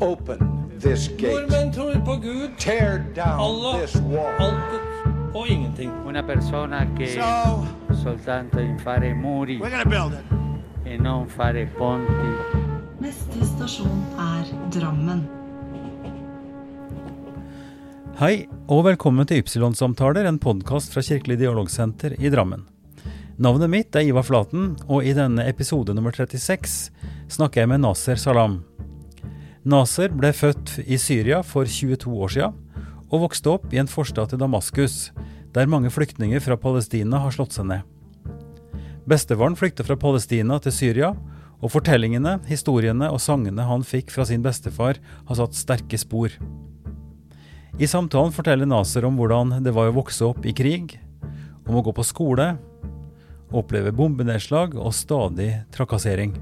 Open this gate. Nordmenn tror på Gud, Tear down Allah, this wall. altet og ingenting. Una persona che So soltanto in fare muri we're gonna build it. e non fare ponti. Neste stasjon er Drammen. Hei, og velkommen til Ypsilon-samtaler, en podkast fra Kirkelig dialogsenter i Drammen. Navnet mitt er Ivar Flaten, og i denne episode nummer 36 snakker jeg med Naser Salam. Nasser ble født i Syria for 22 år siden, og vokste opp i en forstad til Damaskus, der mange flyktninger fra Palestina har slått seg ned. Bestefaren flykta fra Palestina til Syria, og fortellingene, historiene og sangene han fikk fra sin bestefar, har satt sterke spor. I samtalen forteller Naser om hvordan det var å vokse opp i krig, om å gå på skole, oppleve bombenedslag og stadig trakassering.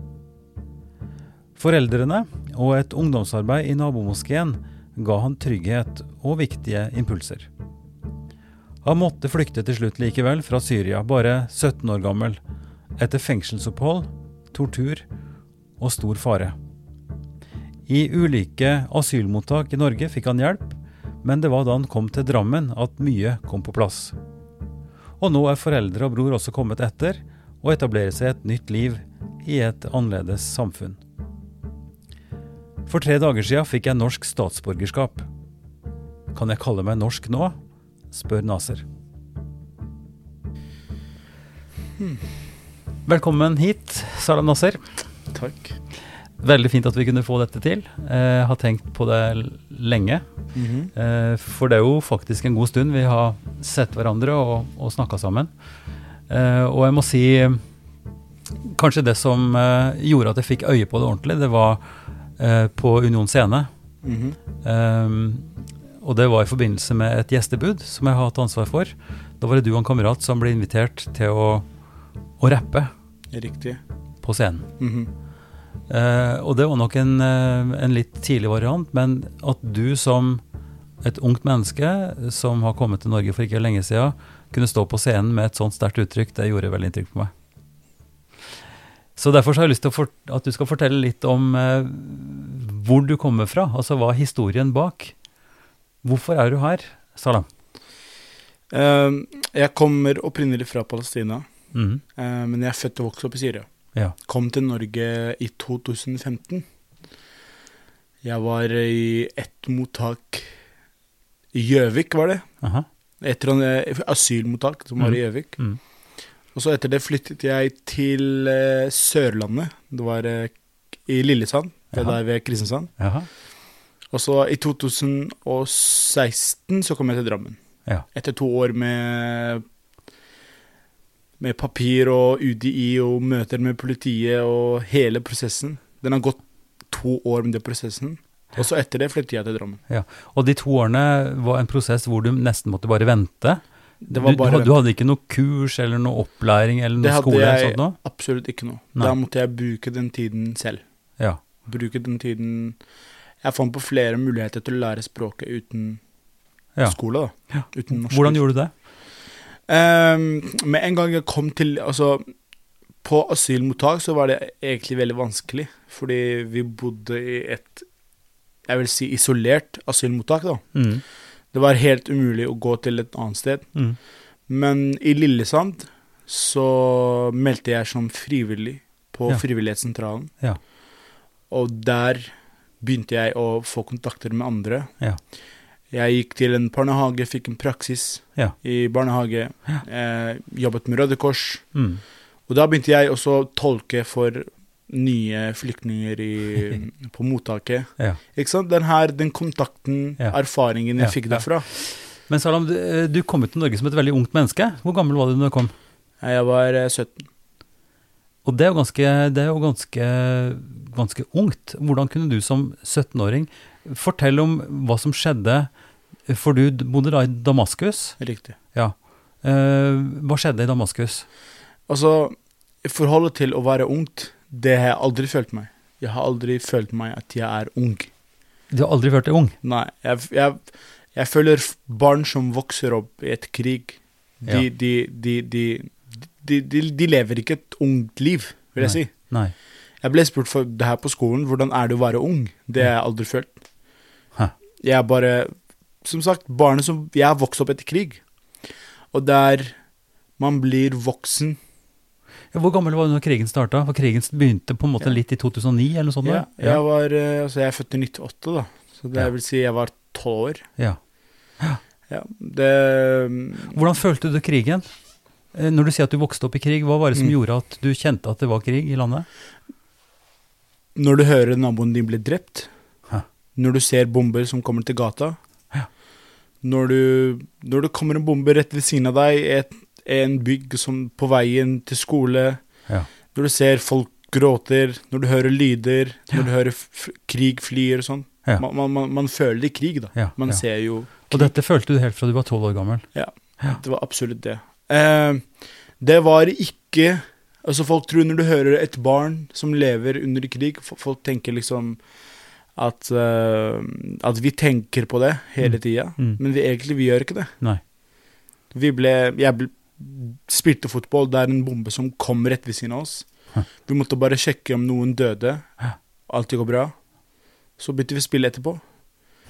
Foreldrene og et ungdomsarbeid i nabomoskeen ga han trygghet og viktige impulser. Han måtte flykte til slutt likevel fra Syria, bare 17 år gammel, etter fengselsopphold, tortur og stor fare. I ulike asylmottak i Norge fikk han hjelp, men det var da han kom til Drammen at mye kom på plass. Og nå er foreldre og bror også kommet etter, og etablerer seg et nytt liv i et annerledes samfunn. For tre dager siden fikk jeg norsk statsborgerskap. Kan jeg kalle meg norsk nå? spør Naser. Velkommen hit, Salam Naser. Takk. Veldig fint at vi kunne få dette til. Jeg har tenkt på det lenge. lenge. -hmm. For det er jo faktisk en god stund vi har sett hverandre og, og snakka sammen. Eh, Og jeg må si kanskje det som eh, gjorde at jeg fikk øye på det ordentlig, det var eh, på Union Scene. Mhm. Um, og det var i forbindelse med et gjestebud som jeg har hatt ansvar for. Da var det du og en kamerat som ble invitert til å, å rappe Riktig. på scenen. Mm -hmm. uh, og det var nok en, eh, en litt tidlig variant, men at du som et ungt menneske som har kommet til Norge for ikke lenge siden, kunne stå på scenen med et sånt sterkt uttrykk, det gjorde veldig inntrykk på meg. Så derfor så har jeg lyst til at du skal fortelle litt om eh, hvor du kommer fra, altså hva er historien bak. Hvorfor er du her, Salam? Uh, jeg kommer opprinnelig fra Palestina, Mhm. uh, men jeg er født og vokst opp i Syria. Ja. Kom til Norge i 2015. Jeg var i ett mottak i Gjøvik, var det. Aha. Et annet asylmottak som var i Gjøvik. Mhm. Og så etter det flyttet jeg til eh, Sørlandet. Det var eh, i Lillesand, det Jaha. der ved Kristiansand. Jaha. Og så i 2016 så kom jeg til Drammen. Ja. Etter to år med med papir og UDI og møter med politiet og hele prosessen. Den har gått to år med den prosessen. Og så etter det flyttet jeg til Drammen. Ja. Og de to årene var en prosess hvor du nesten måtte bare vente. Det var du, bare du, hadde- ikke noe kurs eller noe opplæring eller noe skole? Det hadde jeg sånt noe? absolutt ikke noe. Nei. Da måtte jeg bruke den tiden selv. Ja. Bruke den tiden Jeg fant på flere muligheter til å lære språket uten Ja. skole, da. Ja. Uten norsk. Hvordan gjorde du det? Um, med en gang jeg kom til Altså, på asylmottak så var det egentlig veldig vanskelig, fordi vi bodde i et Jeg vil si isolert asylmottak, da. Mm. Det var helt umulig å gå til et annet sted. Mm. Men i Lillesand så meldte jeg som frivillig på Ja. Frivillighetssentralen. Ja. Og der begynte jeg å få kontakter med andre. Ja. Jeg gikk til en barnehage, fikk en praksis Ja. i barnehage. Eh, jobbet med Røde Kors. Mm. Og da begynte jeg også å tolke for nye flyktninger i, på mottaket. Ja. Ikke sant? Den her, den kontakten, Ja. erfaringen jeg Ja, fikk derfra. Men Salam, du, eh, du kom ut til Norge som et veldig ungt menneske. Hvor gammel var du da du kom? Jeg var eh, 17. Og det er jo ganske, det er jo ganske, ganske ungt. Hvordan kunne du som 17-åring fortelle om hva som skjedde? For du bodde da i Damaskus. Riktig. Ja. Eh, hva skjedde i Damaskus? Altså, forholdet til å være ungt, det har jeg aldri følt meg. Jeg har aldri følt meg at jeg er ung. Du har aldri følt deg ung? Nei, jeg, jeg, jeg føler barn som vokser opp i et krig, de, de, de, de, de, de, de lever ikke et ungt liv, vil jeg Nei. si. Nei. Jeg ble spurt for det her på skolen, hvordan er det å være ung? Det har jeg aldri følt. Hæ. Jeg er bare, som sagt, barnet som Jeg har vokst opp etter krig. Og der man blir voksen Hvor gammel var du når krigen starta? For krigen begynte på en måte litt i 2009, eller noe sånt? ja, da? jeg, var, eh, altså jeg er født i 98, da. Så det vil si jeg var tolv år. ja. Ja, det Hvordan følte du krigen? Eh, Når du sier at du vokste opp i krig, hva var det som Mm. gjorde at du kjente at det var krig i landet? Når du hører naboen din bli drept, Hæ. når du ser bomber som kommer til gata, når, du, når det kommer en bombe rett ved siden av deg, et, en bygg som på veien til skole, Ja. når du ser folk gråter, når du hører lyder, når du hører krig flyr og sånn. Ja. Man, man, man, føler krig, da. Ja, Man ja. ser jo Og dette følte du helt fra du var tolv år gammel? Ja, Det var absolutt det. Eh, det var ikke Altså Folk tror når du hører et barn som lever under krig, folk tenker liksom at, uh, at vi tenker på det hele Mm. tida. Mm. Men vi, egentlig vi gjør ikke det. Nei. Vi ble Jeg ble, spilte fotball, det er en bombe som kom rett ved siden av oss. Vi måtte bare sjekke om noen døde. Alt går bra. Så begynte vi å spille etterpå.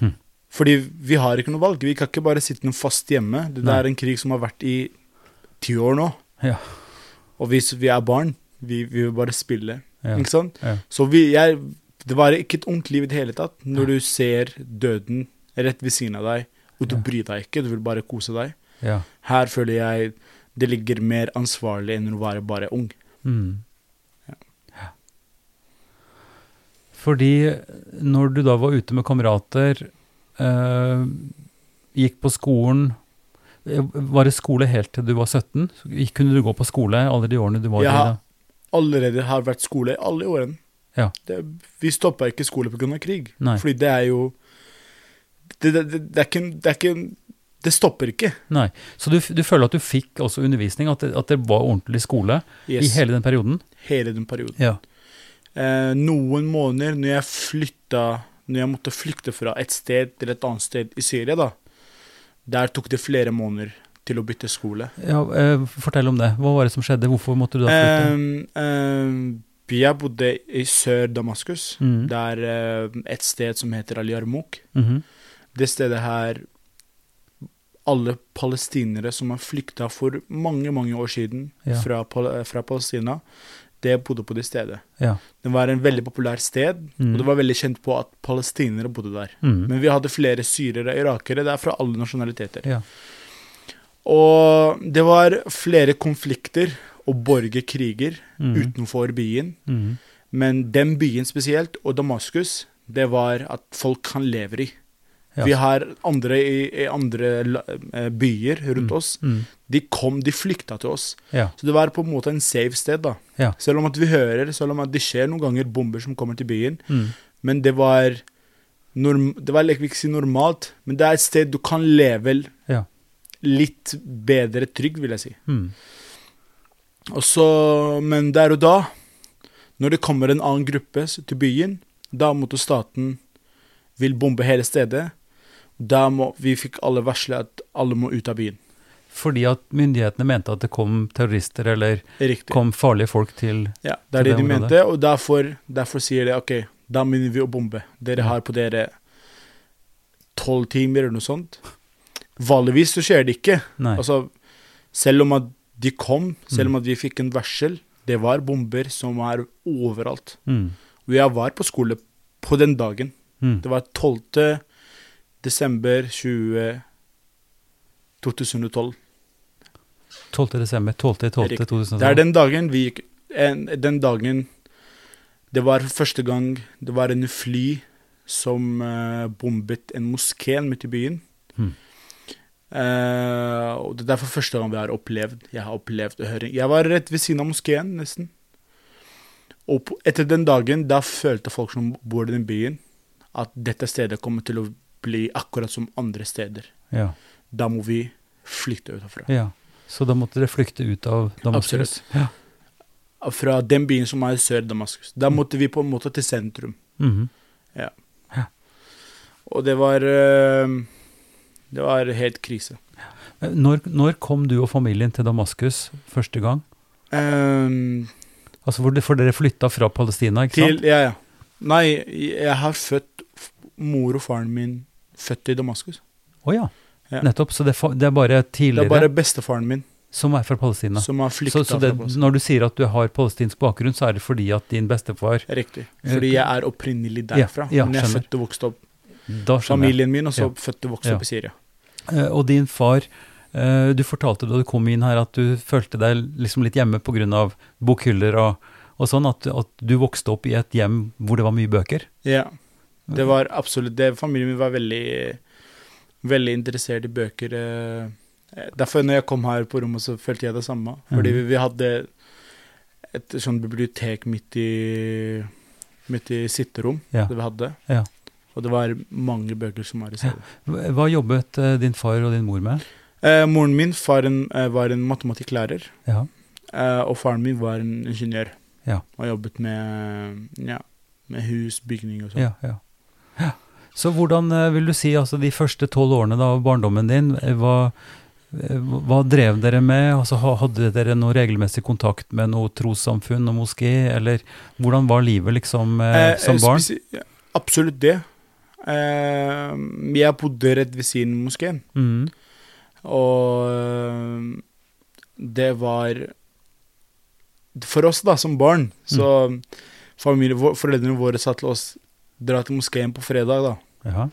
Hm. Fordi vi har ikke noe valg. Vi kan ikke bare sitte noe fast hjemme. Det er en krig som har vært i ti år nå. Ja. Og hvis vi er barn, vi, vi vil bare spille. Ja. Ikke sant? Ja. Så vi, jeg, det var ikke et ungt liv i det hele tatt. Når du ser døden rett ved siden av deg, og du bryr deg ikke, du vil bare kose deg. ja. Her føler jeg det ligger mer ansvarlig enn å være bare ung. Mm. Ja. Fordi når du da var ute med kamerater, eh, gikk på skolen eh, Var det skole helt til du var 17? Kunne du gå på skole alle de årene du var ja, i det? allerede har vært skole alle årene. Ja. Det, vi stoppa ikke skole pga. krig. Nei. Fordi det er jo det, det, det, det er ikke Det er ikke Det stopper ikke. Nei. Så du, du føler at du fikk også undervisning, at det, at det var ordentlig skole i hele den perioden? hele den perioden. Ja. Eh, noen måneder når jeg flytta Når jeg måtte flykte fra et sted til et annet sted i Syria, da Der tok det flere måneder til å bytte skole. ja eh, fortell om det. Hva var det som skjedde? Hvorfor måtte du da flytte? Eh, jeg bodde i Sør-Damaskus. Mm. Det er eh, et sted som heter Al Yarmouk. Mhm. Det stedet her Alle palestinere som har flykta for mange, mange år siden Ja. fra, fra Palestina, det bodde på det stedet. Ja. Det var en veldig populær sted, mm. og det var veldig kjent på at palestinere bodde der. Mm. Men vi hadde flere syrere og irakere. Det er fra alle nasjonaliteter. Ja. Og det var flere konflikter og borgerkriger mm. utenfor byen. Mhm. Men den byen spesielt, og Damaskus, det var at folk kan leve i. Vi har andre i, i andre eh, byer rundt Mm. oss. Mm. De kom, de flykta til oss. Ja. Så det var på en måte en safe sted, da. Ja. Selv om at vi hører, selv om at det skjer noen ganger bomber som kommer til byen. mm. Men det var norm, Det var ikke si normalt, men det er et sted du kan leve Ja. litt bedre trygg, vil jeg si. Mm. Og så, men der og da, når det kommer en annen gruppe til byen, da måtte staten vil bombe hele stedet. Da må, vi fikk alle varsler at alle må ut av byen. Fordi at myndighetene mente at det kom terrorister eller Riktig. kom farlige folk til Ja, det er det de området. mente, og derfor, derfor sier de ok, da begynner vi å bombe. Dere har på dere tolv timer eller noe sånt. Vanligvis så skjer det ikke. Altså, selv om at de kom, selv Mm. om at vi fikk en varsel, det var bomber som var overalt. Mm. Og jeg var på skole på den dagen. Mm. Det var 12. desember 20, 2012. 12. desember, 12. 12. Riktig. 2012. Det er den dagen vi gikk en, Den dagen Det var første gang det var en fly som uh, bombet en moské midt i byen. Hmm. Uh, og det er derfor første gang vi har opplevd Jeg har opplevd å høre Jeg var rett ved siden av moskeen, nesten. Og på, etter den dagen, da følte folk som bor i den byen, at dette stedet kommer til å bli akkurat som andre steder. Ja. Da må vi flykte ut herfra. ja. Så da måtte dere flykte ut av Damaskus? Ja. Fra den byen som er i Sør-Damaskus. Da måtte vi på en måte til sentrum. ja Og det var eh, Det var helt krise. Når, når kom du og familien til Damaskus første gang? Um, Altså for, For dere flytta fra Palestina, ikke Til, sant? ja, ja. Nei, jeg har født Mor og faren min født i Damaskus. Å ja. Ja. Nettopp. Så det, det er bare Det er bare bestefaren min som er fra Palestina. som har flykta fra Palestina. når du sier at du har palestinsk bakgrunn, så er det fordi at din bestefar Riktig. Fordi jeg er opprinnelig derfra. ja, men jeg er født og vokst opp. Familien min, og så Ja. født og vokst Ja. opp i Syria. Eh, Og din far eh, Du fortalte da du kom inn her at du følte deg liksom litt hjemme pga. bokhyller og, og sånn, at, at du vokste opp i et hjem hvor det var mye bøker. Ja. Det var absolutt det. Familien min var veldig, veldig interessert i bøker. eh. Derfor når jeg kom her på rommet, så følte jeg det samme. Fordi Mhm. vi, vi hadde et sånt bibliotek midt i, midt i sitterom. Ja. Det vi hadde. Ja. Og det var mange bøker som var i stedet. Hva jobbet eh, din far og din mor med? Eh, moren min faren, eh, var en matematikklærer, Ja. eh, og faren min var en ingeniør. Ja. Og jobbet med, ja, med hus, bygning og sånn. Ja. Så hvordan eh, vil du si altså de første tolv årene da, av barndommen din, eh, hva, eh, hva drev dere med? Altså, hadde dere noe regelmessig kontakt med noe trossamfunn og moské, eller hvordan var livet liksom eh, som barn? Absolutt det. Eh, jeg bodde rett ved siden av moskeen, mm. og det var For oss, da, som barn, så Mm. familie, Foreldrene våre sa til oss dra til moskeen på fredag, da. Ja.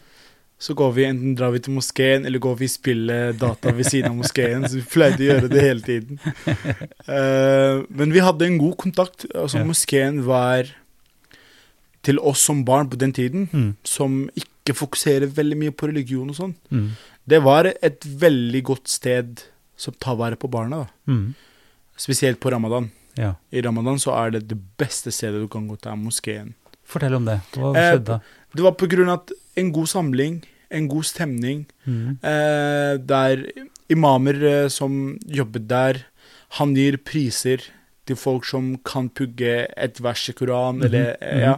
Så går vi, enten drar vi til moskeen, eller går vi og spiller data ved siden av moskeen. Så vi pleide å gjøre det hele tiden. Uh, men vi hadde en god kontakt. Altså, Ja. moskeen var til oss som barn på den tiden, Mm. som ikke fokuserer veldig mye på religion og sånn. Mm. Det var et veldig godt sted som tar vare på barna, da. Mm. Spesielt på ramadan. Ja. I ramadan så er det det beste stedet du kan gå til, er moskeen. Fortell om det. Hva Eh, skjedde? Det var på grunn av en god samling, en god stemning, Mm. eh, der imamer eh, som jobber der, han gir priser til folk som kan pugge et vers i Koran, -hmm. eller eh, ja,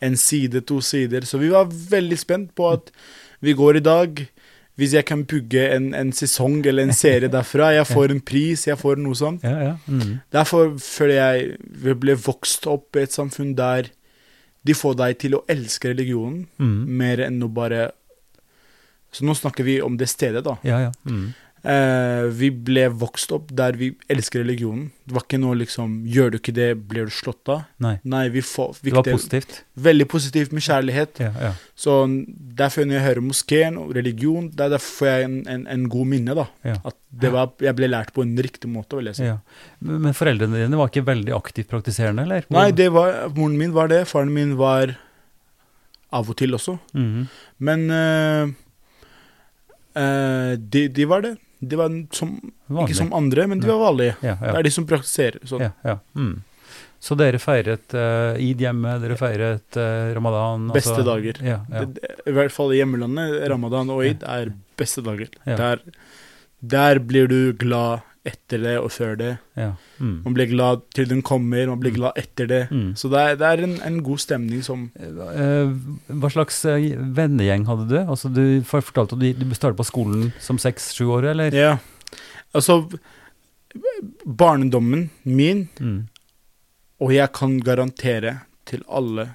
en side, to sider. Så vi var veldig spent på at vi går i dag. Hvis jeg kan pugge en, en sesong eller en serie derfra, jeg får en pris, jeg får noe sånt. Ja, ja. Mm. Derfor føler jeg vi ble vokst opp i et samfunn der de får deg til å elske religionen Mm. mer enn å bare Så nå snakker vi om det stedet, da. Ja, ja. Mm. Eh, vi ble vokst opp der vi elsker religionen. Det var ikke noe liksom Gjør du ikke det, blir du slått av. Nei. Nei, vi får, Det var positivt. veldig positivt med kjærlighet. Ja, ja. Så derfor når jeg hører moskeen og religion, det er derfor får jeg en, en, en god minne, da. Ja. At det var, jeg ble lært på en riktig måte, vil jeg si. Men foreldrene dine var ikke veldig aktivt praktiserende, eller? Nei, det var, moren min var det. Faren min var av og til også. Mhm. Men eh, eh, de, de var det. De var som, ikke som andre, men de var vanlige. Ja, Det er de som praktiserer. Sånn. ja, ja. Mm. Så dere feiret uh, id hjemme, dere feiret uh, ramadan? Beste dager. Ja, ja. Det- I hvert fall i hjemmelandet, ramadan og id er beste dager. Ja. Der, der blir du glad etter det og før det. ja. Mm. Man blir glad til den kommer, man blir Mm. glad etter det. Mm. Så det er, det er en, en god stemning som Eh, hva slags eh, vennegjeng hadde du? Altså, du fortalte at du, du startet på skolen som seks-sju år, eller? Ja. Altså, barndommen min Mm. Og jeg kan garantere til alle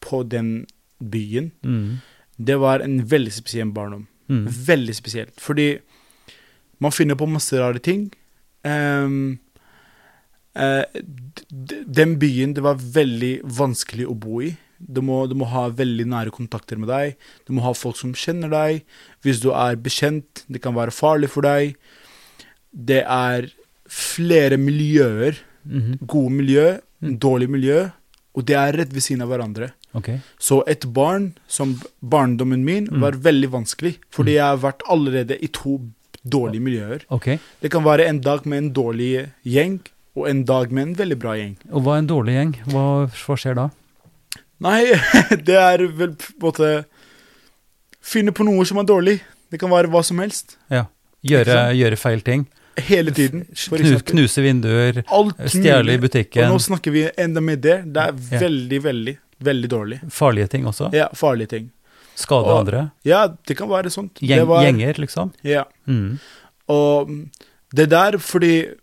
på den byen Mm. Det var en veldig spesiell barndom. Mm. Veldig spesielt. Fordi man finner på masse rare ting. Um, d- den byen, det var veldig vanskelig å bo i. Du må, du må ha veldig nære kontakter med deg. Du må ha folk som kjenner deg. Hvis du er bekjent, det kan være farlig for deg. Det er flere miljøer. Mhm. Gode miljø, Mm. dårlig miljø. Og det er rett ved siden av hverandre. Okay. Så et barn, som barndommen min, Mm. var veldig vanskelig. Fordi jeg har vært allerede i to dårlige miljøer. Okay. Det kan være en dag med en dårlig gjeng, og en dag med en veldig bra gjeng. Og hva er en dårlig gjeng? Hva, hva skjer da? Nei, det er vel på en måte Finne på noe som er dårlig. Det kan være hva som helst. Ja. Gjøre, gjøre feil ting? Hele tiden. For Knu, knuse vinduer, stjele i butikken. Og nå snakker vi enda mer det. Det er Ja. veldig, veldig, veldig dårlig. farlige ting også? Ja, farlige ting. Skade Og- andre? Ja, det kan være sånt. Gjeng, det var, Gjenger, liksom? Ja. Mm. Og det der fordi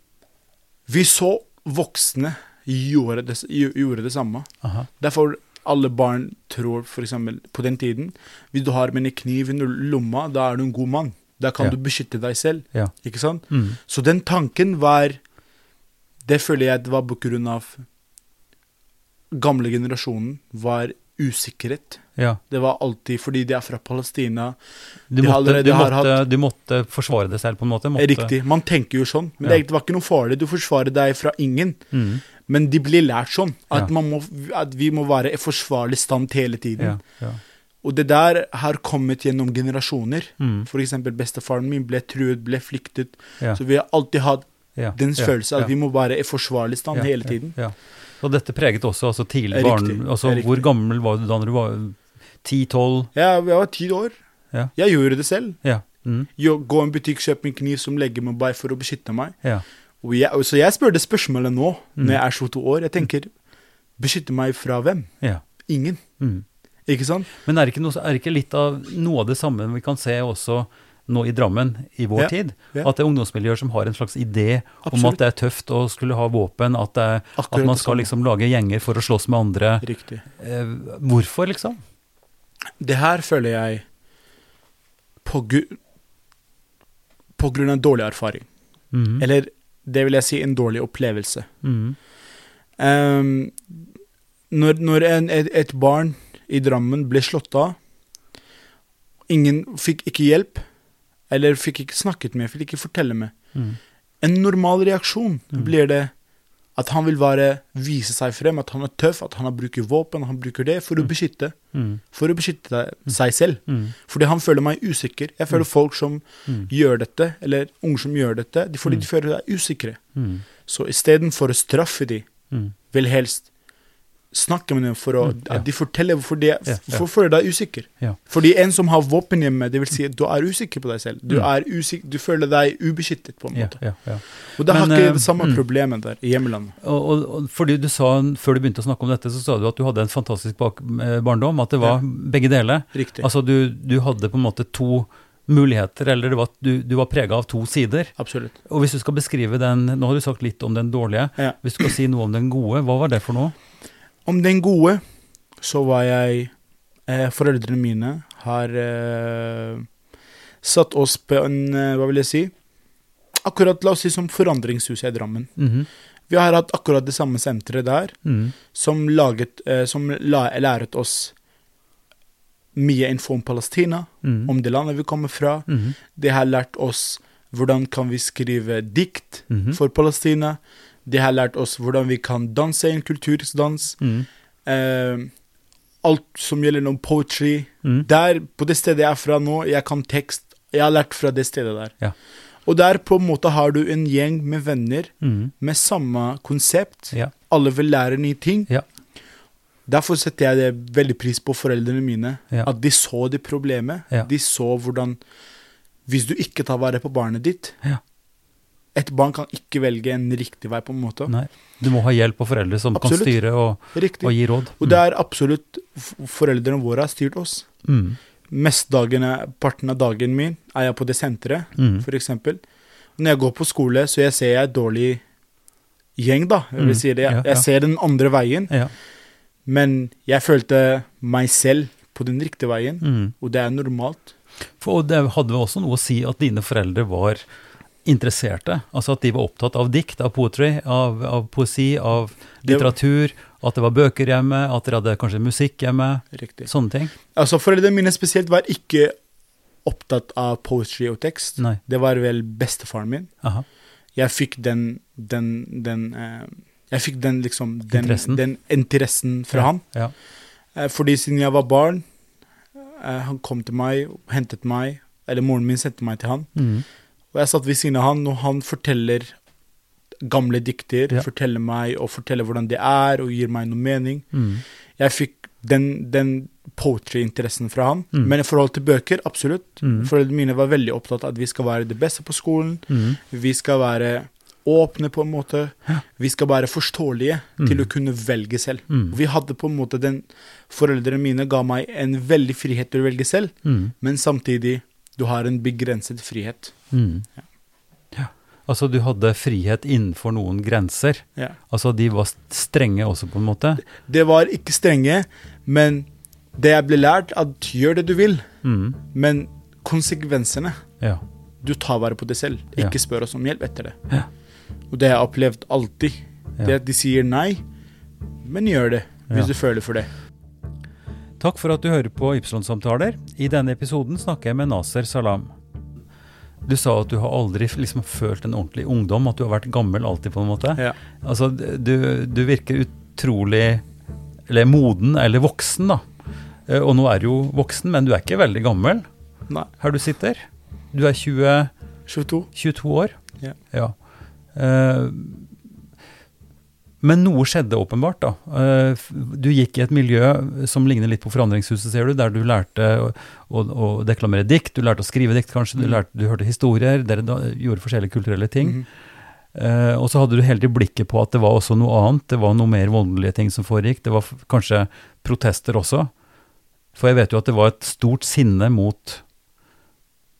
vi så voksne gjorde det, gjorde det samme. Aha. Derfor alle barn tror eksempel på den tiden Hvis du har med en kniv i lomma, da er du en god mann. Da kan Ja. du beskytte deg selv. Ja. Ikke sant? Mm. Så den tanken var Det føler jeg det var på grunn av Gamle generasjonen var usikkerhet. Ja. Det var alltid fordi de er fra Palestina. Du, måtte, allerede du, måtte, hatt... du måtte forsvare deg selv, på en måte? Måtte, Riktig. Man tenker jo sånn. Men Ja. det, det var ikke noe farlig. Du forsvarer deg fra ingen. Mm. Men de blir lært sånn. At, Ja. man må, at vi må være i forsvarlig stand hele tiden. Og det der har kommet gjennom generasjoner. Mm. Eksempel bestefaren min ble truet, ble flyktet. Så vi har alltid hatt den følelsen at vi må være i forsvarlig stand Ja, hele tiden. Og dette preget også altså tidlig barn... Altså, hvor gammel var du da du var 10-12? Ja, jeg var ti år. Ja. Jeg gjorde det selv. Ja. Mm. Gå i en butikk, kjøpe en kniv som legger meg bare for å beskytte meg. ja. Og jeg, så jeg spør det spørsmålet nå, Mm. når jeg er 22 år. Jeg tenker beskytte meg fra hvem? ja. Ingen. Mm. Ikke sant? Men er det, ikke noe, er det ikke litt av noe av det samme vi kan se også nå i Drammen i vår Ja, tid? At det er ungdomsmiljøer som har en slags idé om at det er tøft å skulle ha våpen, at, det, at man skal liksom lage gjenger for å slåss med andre. Riktig. Eh, hvorfor, liksom? Det her føler jeg på, på grunn av en dårlig erfaring. Mm. Eller det vil jeg si en dårlig opplevelse. Mm. Um, når når en, et, et barn i Drammen ble slått av, ingen fikk ikke hjelp, eller fikk ikke snakket med, fikk ikke fortelle med. Mm. En normal reaksjon Mm. blir det at han vil bare vise seg frem, at han er tøff, at han bruker våpen, han bruker det for å Mm. beskytte. Mm. For å beskytte seg selv. Mm. Fordi han føler meg usikker. Jeg føler folk som mm. gjør dette, eller unge som gjør dette, de, fordi Mm. de føler seg usikre. Så istedenfor å straffe de, vil helst snakke med dem for å, Mm, ja. at de forteller hvorfor de Ja, hvorfor deg usikker. Ja. Fordi en som har våpen hjemme, det vil si at du er usikker på deg selv. Du, Mm. er usik du føler deg ubeskyttet, på en måte. ja, ja. Og det har ikke eh, det samme mm. problemet der i hjemlandet. Og, og, og fordi du sa, Før du begynte å snakke om dette, så sa du at du hadde en fantastisk bak, eh, barndom. At det var begge deler. Riktig. Altså du, du hadde på en måte to muligheter, eller det var, du, du var prega av to sider. Absolutt. Og hvis du skal beskrive den Nå har du sagt litt om den dårlige. Ja. Hvis du skal si noe om den gode, hva var det for noe? Om den gode, så var jeg eh, Foreldrene mine har eh, satt oss på en eh, Hva vil jeg si? Akkurat, la oss si, som Forandringshuset i Drammen. Mhm. Vi har hatt akkurat det samme senteret der, Mhm. som, laget, eh, som la, læret oss mye info om Palestina, Mhm. om det landet vi kommer fra. Mhm. Det har lært oss hvordan kan vi skrive dikt Mhm. for Palestina. Det har lært oss hvordan vi kan danse en kulturisk dans. Mm. Eh, alt som gjelder noe poetry. Mm. Der, på det stedet jeg er fra nå, jeg kan tekst. Jeg har lært fra det stedet der. Ja. Og der på en måte har du en gjeng med venner mm. med samme konsept. Ja. Alle vil lære nye ting. Ja. Derfor setter jeg det veldig pris på foreldrene mine. At de så det problemet. De så hvordan Hvis du ikke tar vare på barnet ditt Ja. Et barn kan ikke velge en riktig vei, på en måte. Nei. Du må ha hjelp av foreldre som Absolutt. kan styre og, og gi råd. Og det er absolutt Foreldrene våre har styrt oss. Mm. Mestdagene, parten av dagen min er jeg på det senteret, mm. eksempel. Når jeg går på skole, så jeg ser jeg et dårlig gjeng, da. Jeg, vil Mm, si det. jeg, jeg ser den andre veien, Ja. men jeg følte meg selv på den riktige veien, mm. og det er normalt. For, det hadde også noe å si at dine foreldre var interesserte. Altså at de var opptatt av dikt, av poetry, av, av poesi, av litteratur. At det var bøker hjemme, at dere hadde kanskje musikk hjemme. Riktig. Sånne ting. Altså, foreldrene mine spesielt var ikke opptatt av poetry og tekst. Nei. Det var vel bestefaren min. Aha. Jeg fikk den, den, den uh, Jeg fikk den liksom Den Interessen. den interessen fra ja. han. Ja. Uh, Fordi siden jeg var barn, uh, han kom til meg, hentet meg, eller moren min sendte meg til han. Mhm. Og jeg satt ved siden av han, og han forteller gamle dikter, Ja. forteller meg og forteller hvordan det er, og gir meg noe mening. Mm. Jeg fikk den, den poetry-interessen fra han. Mm. Men i forhold til bøker, absolutt. Mm. Foreldrene mine var veldig opptatt av at vi skal være det beste på skolen. Mhm. Vi skal være åpne, på en måte. Vi skal være forståelige til Mm. å kunne velge selv. Mm. Vi hadde på en måte den Foreldrene mine ga meg en veldig frihet til å velge selv, mm. men samtidig du har en begrenset frihet. Mm. Ja. Altså, du hadde frihet innenfor noen grenser. Ja. Altså, de var strenge også, på en måte. Det var ikke strenge, men det jeg ble lært, at gjør det du vil, Mm. men konsekvensene Ja. Du tar vare på det selv. Ja. Ikke spør oss om hjelp etter det. Ja. Og det har jeg opplevd alltid. Ja. Det at de sier nei, men gjør det hvis Ja. du føler for det. Takk for at du hører på Ypsilon-samtaler. I denne episoden snakker jeg med Naser Salam. Du sa at du har aldri liksom følt en ordentlig ungdom, at du har vært gammel alltid, på en måte. Ja. Altså, du, du virker utrolig Eller moden, eller voksen, da. Eh, Og nå er du jo voksen, men du er ikke veldig gammel Nei. her du sitter. Du er 20, 22. 22 år. Ja. Eh, men noe skjedde åpenbart, da. Eh, du gikk i et miljø som ligner litt på Forandringshuset, ser du, der du lærte å, å, å deklamere dikt, du lærte å skrive dikt, kanskje, du, Mhm. lærte, du hørte historier, dere da, gjorde forskjellige kulturelle ting. Mm. Uh, og så hadde du hele tiden blikket på at det var også noe annet, det var noe mer voldelige ting som foregikk, det var kanskje protester også. For jeg vet jo at det var et stort sinne mot,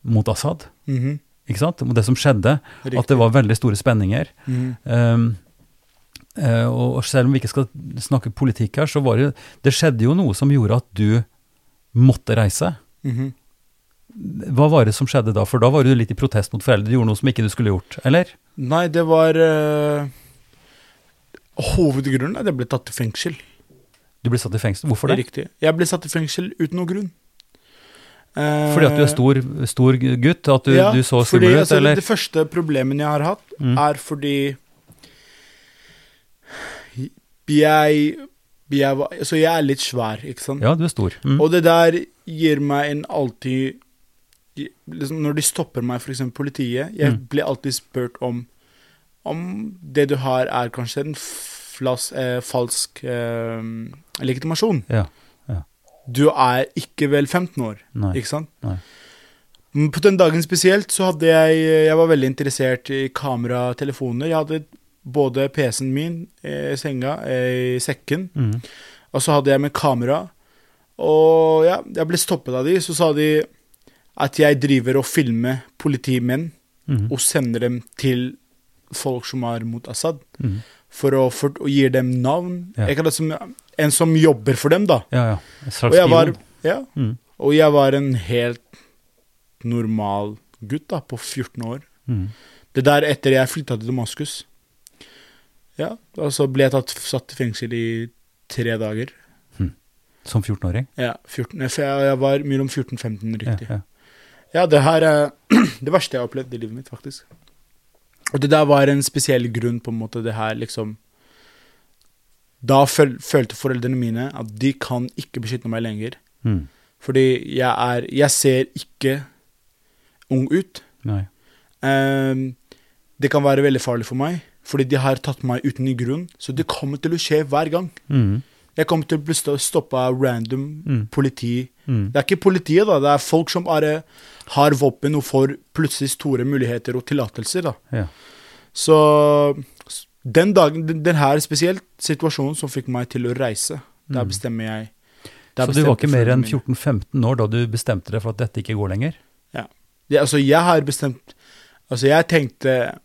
mot Assad, Mhm. ikke sant? Det som skjedde, at det var veldig store spenninger. Mhm. Um, og og selv om vi ikke skal snakke politikk her, så var det Det skjedde jo noe som gjorde at du måtte reise. Mhm. Hva var det som skjedde da? For da var du litt i protest mot foreldre. Du gjorde noe som ikke du skulle gjort, eller? Nei, det var uh, Hovedgrunnen er at jeg ble tatt i fengsel. Du ble satt i fengsel. Hvorfor det? Riktig. Jeg ble satt i fengsel uten noen grunn. Uh, Fordi at du er stor, stor gutt? At du, ja, du så skummel ut, altså, eller? Det første problemet jeg har hatt, Mm. er fordi jeg, jeg Så jeg er litt svær, ikke sant? Ja, du er stor. Mm. Og det der gir meg en alltid liksom Når de stopper meg, f.eks. politiet Jeg Mm. blir alltid spurt om Om det du har, er kanskje en flas, eh, falsk eh, legitimasjon. Ja. Du er ikke vel 15 år, Nei. ikke sant? Nei. Men På den dagen spesielt så hadde jeg Jeg var veldig interessert i kameratelefoner. Jeg hadde både PC-en min eh, i senga, eh, i sekken, Mm. og så hadde jeg med kamera. Og ja, jeg ble stoppet av de, så sa de at jeg driver og filmer politimenn Mm. og sender dem til folk som er mot Assad, Mm. for å, for å gi dem navn. Ja. Jeg kaller det som en som jobber for dem, da. Ja, ja. En Og jeg var, ja, Mm. og jeg var en helt normal gutt da, på 14 år. Mm. Det der etter jeg flytta til Damaskus. Ja, og så ble jeg tatt, satt i fengsel i tre dager. Som 14-åring? Ja, 14, for jeg, var mellom 14 og 15, riktig. Ja, ja. det her er det verste jeg har opplevd i livet mitt, faktisk. Og det der var en spesiell grunn, på en måte, det her liksom Da føl, følte foreldrene mine at de kan ikke beskytte meg lenger. Mm. Fordi jeg er Jeg ser ikke ung ut. Nei. Um, det kan være veldig farlig for meg, fordi de har tatt meg uten i grunn. Så det kommer til å skje hver gang. Mm. Jeg kommer til å bli stoppa av random Mm. politi. Mm. Det er ikke politiet, da. Det er folk som bare har våpen og får plutselig store muligheter og tillatelser, da. Ja. Så den dagen, den, den her spesielt situasjonen som fikk meg til å reise, der Mm. bestemmer jeg der Så du var ikke mer enn 14-15 år da du bestemte deg for at dette ikke går lenger? Det, altså, jeg har bestemt Altså, jeg tenkte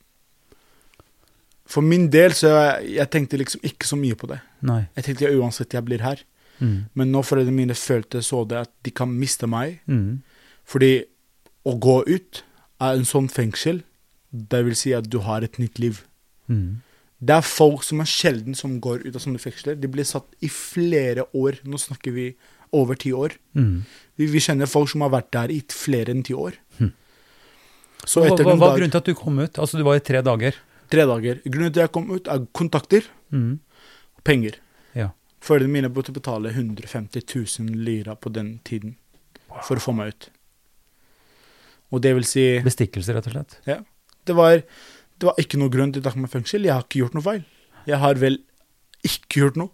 For min del så jeg, jeg tenkte liksom ikke så mye på det. Nei. Jeg tenkte ja, uansett jeg blir her. Mm. Men nå foreldrene mine følte så det at de kan miste meg Mm. Fordi å gå ut av en sånn fengsel, det vil si at du har et nytt liv. Mm. Det er folk som er sjelden som går ut av sånne fengsler. De blir satt i flere år. Nå snakker vi over ti år. Mm. Vi, vi kjenner folk som har vært der i flere enn ti år. Mm. Så Hva, hva var grunnen til at du kom ut? Altså, du var i tre dager. Tre dager Grunnen til at jeg kom ut, er kontakter Mm. penger. Ja. Foreldrene mine måtte betale 150 000 lyra på den tiden for å få meg ut. Og det vil si Bestikkelse, rett og slett. Ja. det var, det var ikke noe grunn til å ta meg fengsel. Jeg har ikke gjort noe feil. Jeg har vel ikke gjort noe.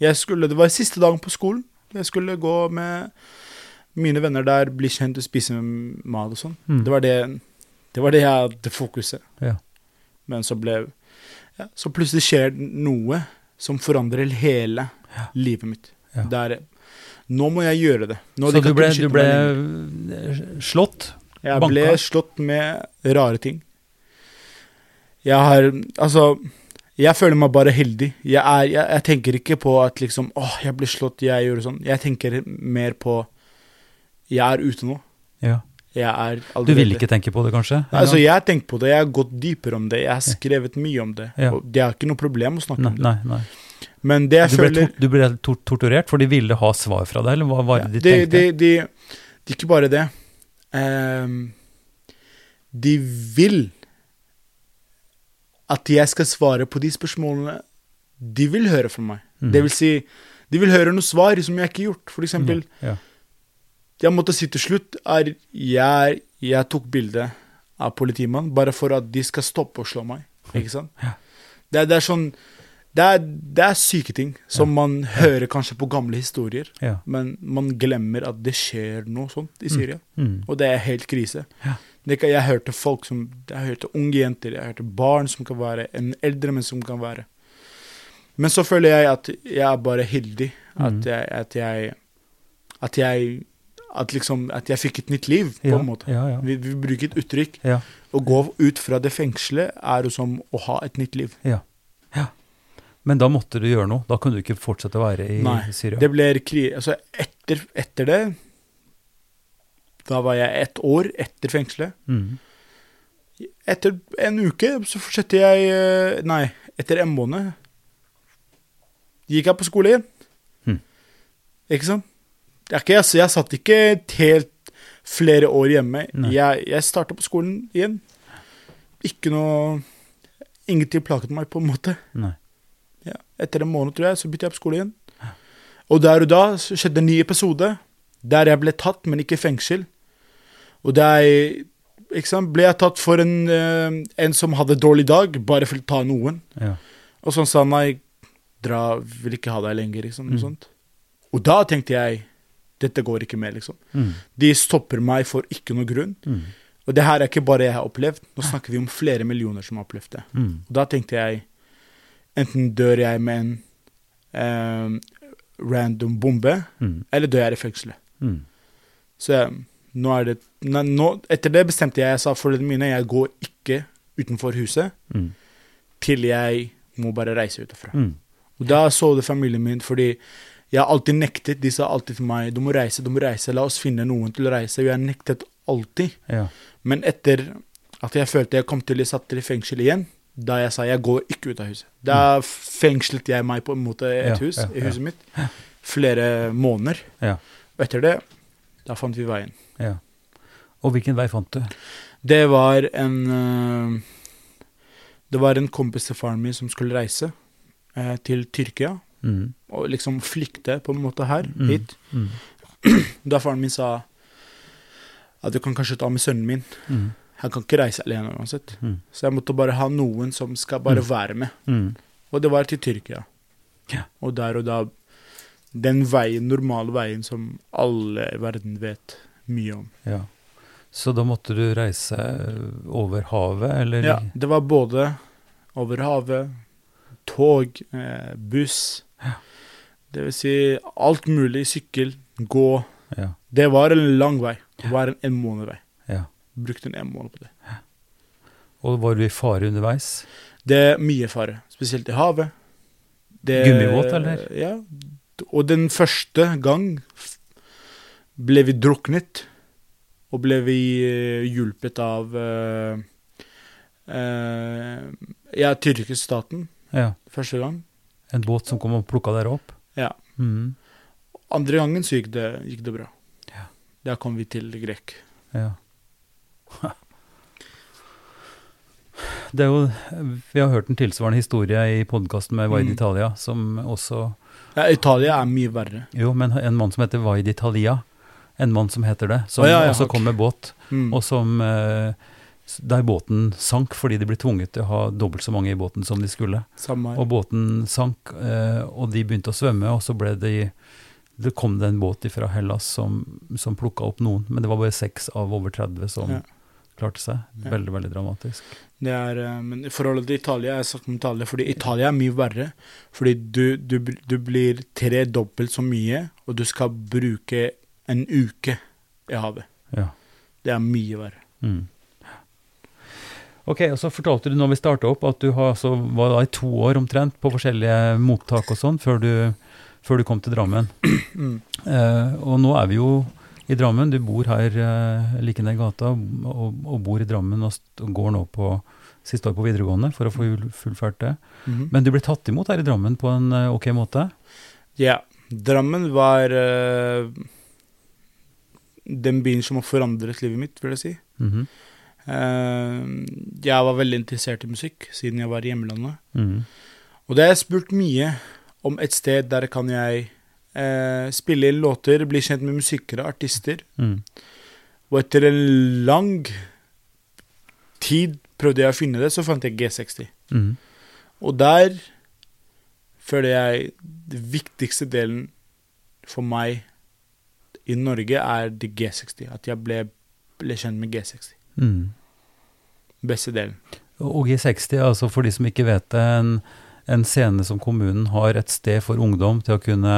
Jeg skulle, det var siste dagen på skolen. Jeg skulle gå med mine venner der, bli kjent og spise mat og sånn. Mm. Det var det, det var det jeg hadde fokuset. Ja. Men så ble ja, Så plutselig skjer noe som forandrer hele livet mitt. Ja. Der, nå må jeg gjøre det. Nå, Så de du ble, du ble slått? Jeg banka? ble slått med rare ting. Jeg har Altså, jeg føler meg bare heldig. Jeg, er, jeg, jeg tenker ikke på at liksom Åh, jeg ble slått, jeg gjorde sånn. Jeg tenker mer på Jeg er ute nå. Ja. Er Du vil ikke tenke på det, kanskje? Altså, jeg har tenkt på det. Jeg har gått dypere om det. Jeg har skrevet mye om det. Ja. Det er ikke noe problem å snakke Nei, om det. nei, nei. Men det jeg Du ble, føler du ble tor torturert, for de ville ha svar fra deg, eller hva var det de de, tenkte? de, de, de Ikke bare det. Um, de vil at jeg skal svare på de spørsmålene de vil høre fra meg. Mm. Det vil si, de vil høre noe svar som jeg ikke har gjort. For eksempel, ja. Jeg måtte si til slutt er jeg, jeg tok bilde av politimannen bare for at de skal stoppe å slå meg. Ikke sant? Ja. Det, det er sånn det er, det er syke ting som man hører kanskje på gamle historier, Ja. men man glemmer at det skjer noe sånt i Syria. Mm. Og det er helt krise. Ja. Det jeg hørte folk som Jeg hørte unge jenter, jeg hørte barn som kan være En eldre menn som kan være. Men så føler jeg at jeg er bare heldig. At Mm. jeg At jeg At jeg at liksom At jeg fikk et nytt liv, på Ja, en måte. ja, ja. Vi, vi bruker et uttrykk. Å gå ut fra det fengselet er jo som å ha et nytt liv. ja. ja. Men da måtte du gjøre noe. Da kunne du ikke fortsette å være i Nei, Syria. Det ble krig Altså, etter, etter det Da var jeg ett år etter fengselet. Mm. Etter en uke så fortsatte jeg eh, Nei, etter en måned gikk jeg på skole igjen. Hm. Ikke sant? Er ikke, jeg, jeg satt ikke helt flere år hjemme. Nei. Jeg, jeg starta på skolen igjen. Ikke noe Ingenting plaget meg, på en måte. Ja. Etter en måned, tror jeg, så begynte jeg på skole igjen. Og der og da skjedde en ny episode der jeg ble tatt, men ikke i fengsel. Og der ikke sant, ble jeg tatt for en, eh, en som hadde dårlig dag, bare for å ta noen. Ja. Og så sa han nei, dra, vil ikke ha deg lenger, liksom. Mm. sånt. Og da tenkte jeg dette går ikke med, liksom. Mm. De stopper meg for ikke noe grunn. Mm. Og det her er ikke bare jeg har opplevd. Nå snakker vi om flere millioner som har opplevd det. Mm. Og da tenkte jeg enten dør jeg med en eh, random bombe, Mm. eller dør jeg i fengselet. Mm. Så nå er det nå, Etter det bestemte jeg, jeg sa foreldrene mine jeg går ikke utenfor huset Mm. til jeg må bare reise ut derfra. Og da så det familien min, fordi jeg har alltid nektet. De sa alltid til meg du må reise, du må reise, la oss finne noen til å reise. Og jeg nektet alltid. Ja. Men etter at jeg følte jeg kom til å bli satt til fengsel igjen, da jeg sa jeg går ikke ut av huset. Da fengslet jeg meg på en måte et Ja, hus, ja, i huset mitt, flere måneder. Ja. Og etter det, da fant vi veien. ja. Og hvilken vei fant du? Det var en øh, Det var en kompis til faren min som skulle reise eh, til Tyrkia. Mm. Og liksom flykte på en måte her, Mm. hit. Mm. Da faren min sa at du kan kanskje ta med sønnen min. Mm. Han kan ikke reise alene uansett. Mm. Så jeg måtte bare ha noen som skal bare Mm. være med. Mm. Og det var til Tyrkia. Ja. Og der og da Den veien, normale veien som alle i verden vet mye om. Ja. Så da måtte du reise over havet, eller? Ja, det var både over havet, tog, eh, buss. Det vil si alt mulig. Sykkel, gå. Ja. Det var en lang vei. Det var en en måned vei. ja. Brukte en en måned på det. Og var du i fare underveis? Det er mye fare, spesielt i havet. Det- Gummibåt, eller? Ja. Og den første gang ble vi druknet, og ble vi eh, hjulpet av uh, Ja, tyrkisk-staten Ja. første gang. En båt som kom og plukka dere opp? Mm. Andre gangen så gikk det, gikk det bra. Ja. Da kom vi til Grek. Ja. Det er jo, vi har hørt en tilsvarende historie i podkasten med Vaid Mm. Italia, som også Ja, Italia er mye verre. Jo, men en mann som heter Vaid Italia. En mann som heter det, som oh, ja, ja, også okay. kom med båt, Mm. og som eh, Der båten sank fordi de ble tvunget til å ha dobbelt så mange i båten som de skulle. Samme. Og båten sank, eh, og de begynte å svømme, og så ble de Det kom det en båt fra Hellas som, som plukka opp noen, men det var bare seks av over 30 som Ja. klarte seg. Ja. Veldig, veldig dramatisk. Det er, eh, men i forhold til Italia, jeg har sagt om Italia, fordi Italia er mye verre. Fordi du, du, du blir tredobbelt så mye, og du skal bruke en uke i havet. Ja. Det er mye verre. Mm. Ok, og Så fortalte du når vi starta opp at du har, altså, var da i to år omtrent på forskjellige mottak og sånn før, du- før du kom til Drammen. Mm. Eh, og nå er vi jo i Drammen. Du bor her eh, like ned gata og, og bor i Drammen og, og går nå på siste år på videregående for å få fullført det. Mhm. Men du ble tatt imot her i Drammen på en uh, ok måte? Ja. Drammen var den byen som har forandret livet mitt, vil jeg si. Mhm. Eh, jeg var veldig interessert i musikk siden jeg var i hjemlandet. Mm. Og det har jeg spurt mye om et sted der kan jeg eh, spille inn låter, bli kjent med musikere, artister. Mm. Og etter en lang tid prøvde jeg å finne det, så fant jeg G60. Mm. Og der føler jeg det viktigste delen for meg i Norge er det G60. At jeg ble, ble kjent med G60. Mhm. Beste delen. Og G60, altså for de som ikke vet det, en, en scene som kommunen har et sted for ungdom til å kunne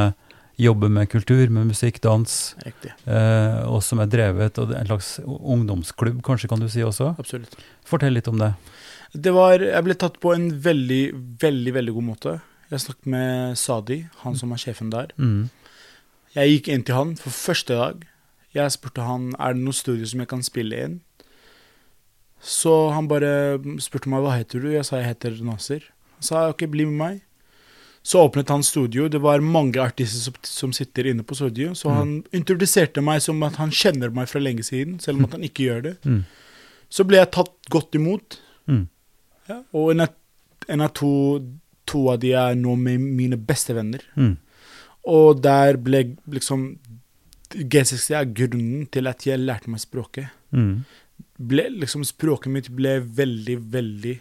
jobbe med kultur, med musikk, dans, eh, og som er drevet, og en slags ungdomsklubb, kanskje kan du si også. Absolutt. Fortell litt om det. Det var, jeg ble tatt på en veldig, veldig veldig god måte. Jeg snakket med Sadi, han som er sjefen der. Mm. Jeg gikk inn til han for første dag. Jeg spurte han er det noe studio som jeg kan spille inn. Så han bare spurte meg hva heter du Jeg sa jeg heter Nasir. Han sa ok, bli med meg. Så åpnet han studio. Det var mange artister som, som sitter inne på studio. Så Mm. han introduserte meg som at han kjenner meg fra lenge siden, selv om at han ikke gjør det. Mm. Så ble jeg tatt godt imot. Mm. Ja, og en av, en av to, to av de er nå med mine beste venner. Mm. Og der ble liksom G60 er grunnen til at jeg lærte meg språket. Mm. Ble, liksom Språket mitt ble veldig, veldig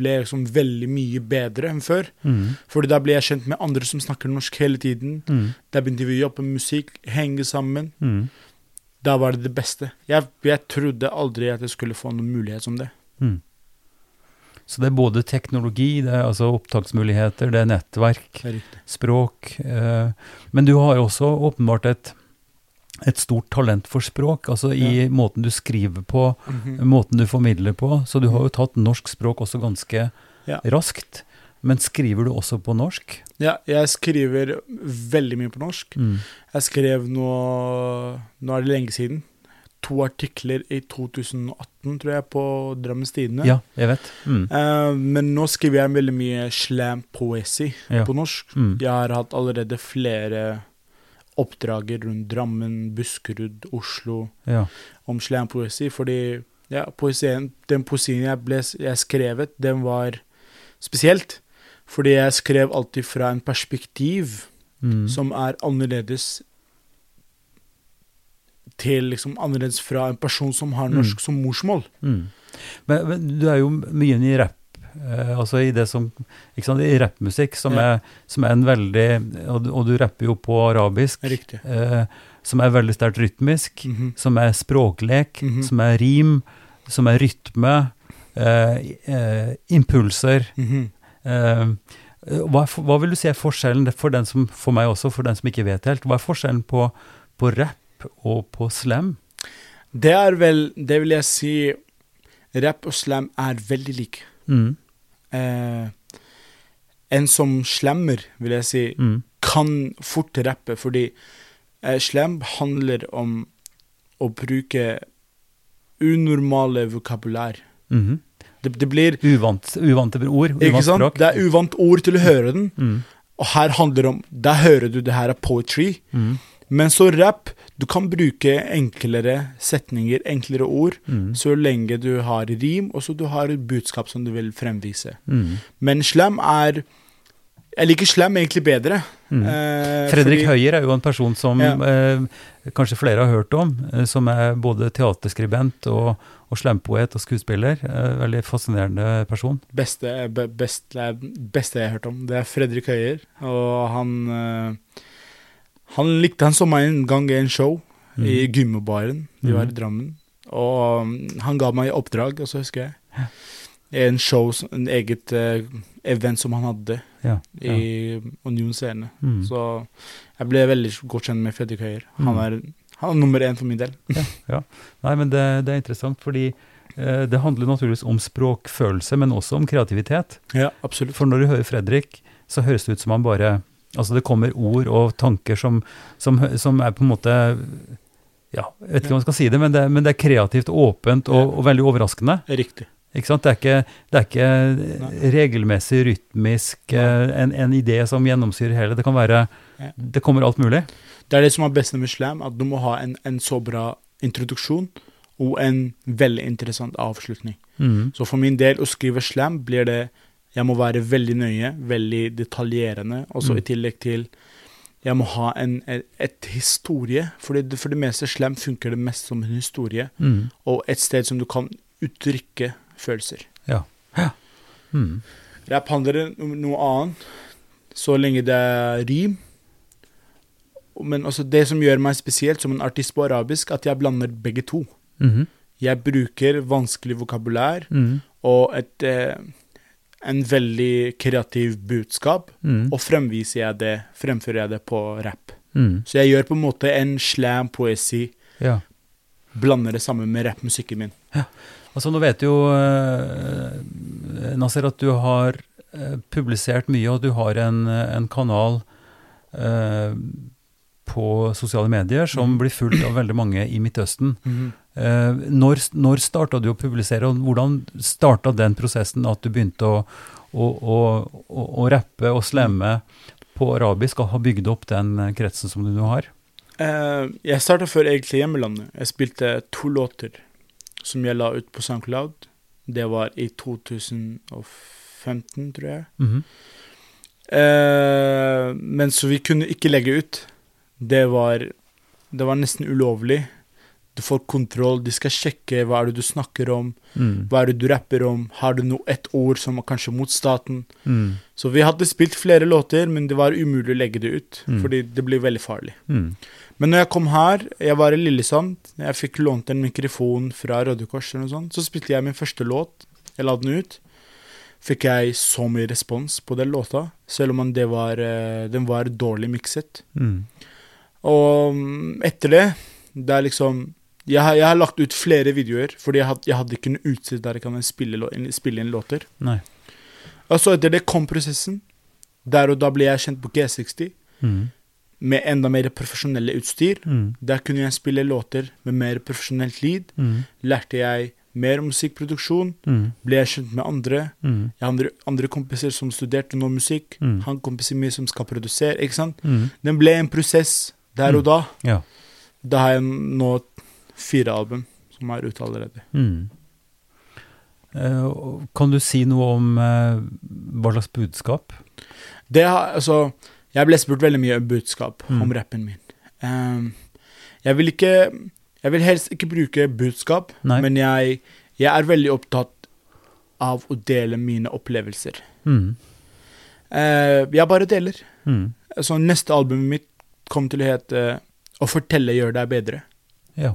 Ble liksom veldig mye bedre enn før. Mm. Fordi da ble jeg kjent med andre som snakker norsk hele tiden. Mm. Da begynte vi å jobbe med musikk, henge sammen. Mm. Da var det det beste. Jeg, jeg trodde aldri at jeg skulle få noen mulighet som det. Mm. Så det er både teknologi, det er altså opptaksmuligheter, det er nettverk, språk. Eh, men du har jo også åpenbart et, et stort talent for språk, altså i måten du skriver på, Mhm. måten du formidler på. Så du har jo tatt norsk språk også ganske Ja. raskt. Men skriver du også på norsk? Ja, jeg skriver veldig mye på norsk. Mm. Jeg skrev nå Nå er det lenge siden. To artikler i 2018, tror jeg, på Drammens Tidende. Ja, jeg vet. Mm. Eh, men nå skriver jeg veldig mye slam-poesi Ja. på norsk. Mm. Jeg har hatt allerede flere oppdrager rundt Drammen, Buskerud, Oslo Ja. om slam-poesi, fordi ja, poesien, den poesien jeg, ble, jeg skrevet, den var spesielt. Fordi jeg skrev alltid fra en perspektiv Mm. som er annerledes til liksom annerledes fra en person som har norsk Mm. som morsmål. Mm. Men, men du er jo mye inne i rapp, eh, altså i det som Ikke sant, i rappmusikk, som, Ja. er, som er en veldig og, du- og du rapper jo på arabisk, eh, som er veldig sterkt rytmisk, Mhm. som er språklek, Mhm. som er rim, som er rytme, eh, eh, impulser. Mhm. Eh, hva, hva vil du si er forskjellen for den som, for meg også, for den som ikke vet helt, hva er forskjellen på, på rapp og på slam? Det er vel Det vil jeg si Rapp og slam er veldig like. Mm. Eh, en som slemmer, vil jeg si, Mm. kan fort rappe, fordi eh, slem handler om å bruke unormale vokabulær. Mhm. Det, det blir Uvant, uvante ord, Ikke sant? språk. Det er uvant ord til å høre den. Mm. Og her handler det om Der hører du det her er poetry. Mm. Men så rap, du kan bruke enklere setninger, enklere ord, Mm. så lenge du har rim, og så du har et budskap som du vil fremvise. Mm. Men slam er Jeg liker slam egentlig bedre. Mm. Eh, Fredrik fordi- Høyer er jo en person som Ja. eh, kanskje flere har hørt om, eh, som er både teaterskribent og, og slampoet og skuespiller. Eh, veldig fascinerende person. beste, be, best, beste jeg har hørt om. Det er Fredrik Høyer. Og han eh, Han likte Han så meg en gang i en show Mm. i Gymmebaren. Vi var i Mhm. Drammen. Og um, han ga meg oppdrag, og så husker jeg. En show, en eget uh, event som han hadde Ja, ja. i Union Scene. Mm. Så jeg ble veldig godt kjent med Fredrik Høyer. Han Mm. han er nummer én for min del. ja, Nei, men det, det er interessant, fordi uh, det handler naturligvis om språkfølelse, men også om kreativitet. Ja, absolutt. For når du hører Fredrik, så høres det ut som han bare Altså det kommer ord og tanker som, som, som er på en måte Ja, jeg vet ikke om man skal si det, men det, men det er kreativt, åpent og, og veldig overraskende. Riktig. Ikke sant? Det er ikke, det er ikke regelmessig, rytmisk, eh, en, en idé som gjennomsyrer hele. Det kan være Det kommer alt mulig. Det er det som er best med slam, at du må ha en, en så bra introduksjon og en veldig interessant avslutning. Mm. Så for min del, å skrive slam blir det Jeg må være veldig nøye, veldig detaljerende, og så Mm. i tillegg til jeg må ha en, et, et historie, for det, for det meste slam funker det mest som en historie, Mm. og et sted som du kan uttrykke følelser. Mm. Rap handler om noe annet, så lenge det er rim. Men også det som gjør meg spesielt som en artist på arabisk, at jeg blander begge to. Mhm. Jeg bruker vanskelig vokabulær Mm. og et, eh, en veldig kreativ budskap, Mm. og fremviser jeg det, fremfører jeg det på rap. Mm. Så jeg gjør på en måte en slam-poesi, Ja. blander det sammen med rappmusikken min. Ja. Altså, nå vet jo eh, Nasser at du har eh, publisert mye, og du har en, en kanal eh, på sosiale medier som Mhm. blir fulgt av veldig mange i Midtøsten. Eh, når når starta du å publisere, og hvordan starta den prosessen at du begynte å, å, å, å, rappe og slemme på arabisk, og har bygd opp den eh, kretsen som du nå har? Eh, jeg starta før egentlig hjemlandet. Jeg spilte to låter som jeg la ut på SoundCloud. Det var i 2015, tror jeg. Mhm. Eh, men så vi kunne ikke legge ut. Det var, det var nesten ulovlig. Du får kontroll, de skal sjekke hva er det du snakker om, Mm. hva er det du rapper om, har du noe ett ord som er kanskje mot staten. Mm. Så vi hadde spilt flere låter, men det var umulig å legge det ut, Mm. fordi det blir veldig farlig. Mm. Men når jeg kom her, jeg var i Lillesand, jeg fikk lånt en mikrofon fra Røde Kors eller noe sånt, så spilte jeg min første låt, jeg la den ut. Fikk jeg så mye respons på den låta, selv om det var, eh, den var dårlig mikset. Mm. Og mm, etter det, det er liksom jeg har, jeg har lagt ut flere videoer, fordi jeg, had, jeg hadde ikke noe utstyr der jeg kan spille, spille inn låter. Nei. Og så etter det kom prosessen. Der og da ble jeg kjent på G60 Mm. med enda mer profesjonelle utstyr. Mm. Der kunne jeg spille låter med mer profesjonelt lyd. Mm. Lærte jeg mer om musikkproduksjon. Mm. Ble jeg kjent med andre. Mm. Jeg har andre, andre kompiser som studerte nå musikk. Mm. Han kompiser min som skal produsere. ikke sant? Den ble en prosess der og da. Ja. Da har jeg nå fire album som er ute allerede. Mm. Eh, kan du si noe om eh, hva slags budskap? Det har, altså, jeg ble spurt veldig mye om budskap Mm. om rappen min. Um, jeg vil ikke Jeg vil helst ikke bruke budskap, Nei. men jeg, jeg er veldig opptatt av å dele mine opplevelser. Mm. Uh, jeg bare deler. Mm. Så neste albumet mitt kommer til å hete 'Å fortelle gjør deg bedre'. Ja.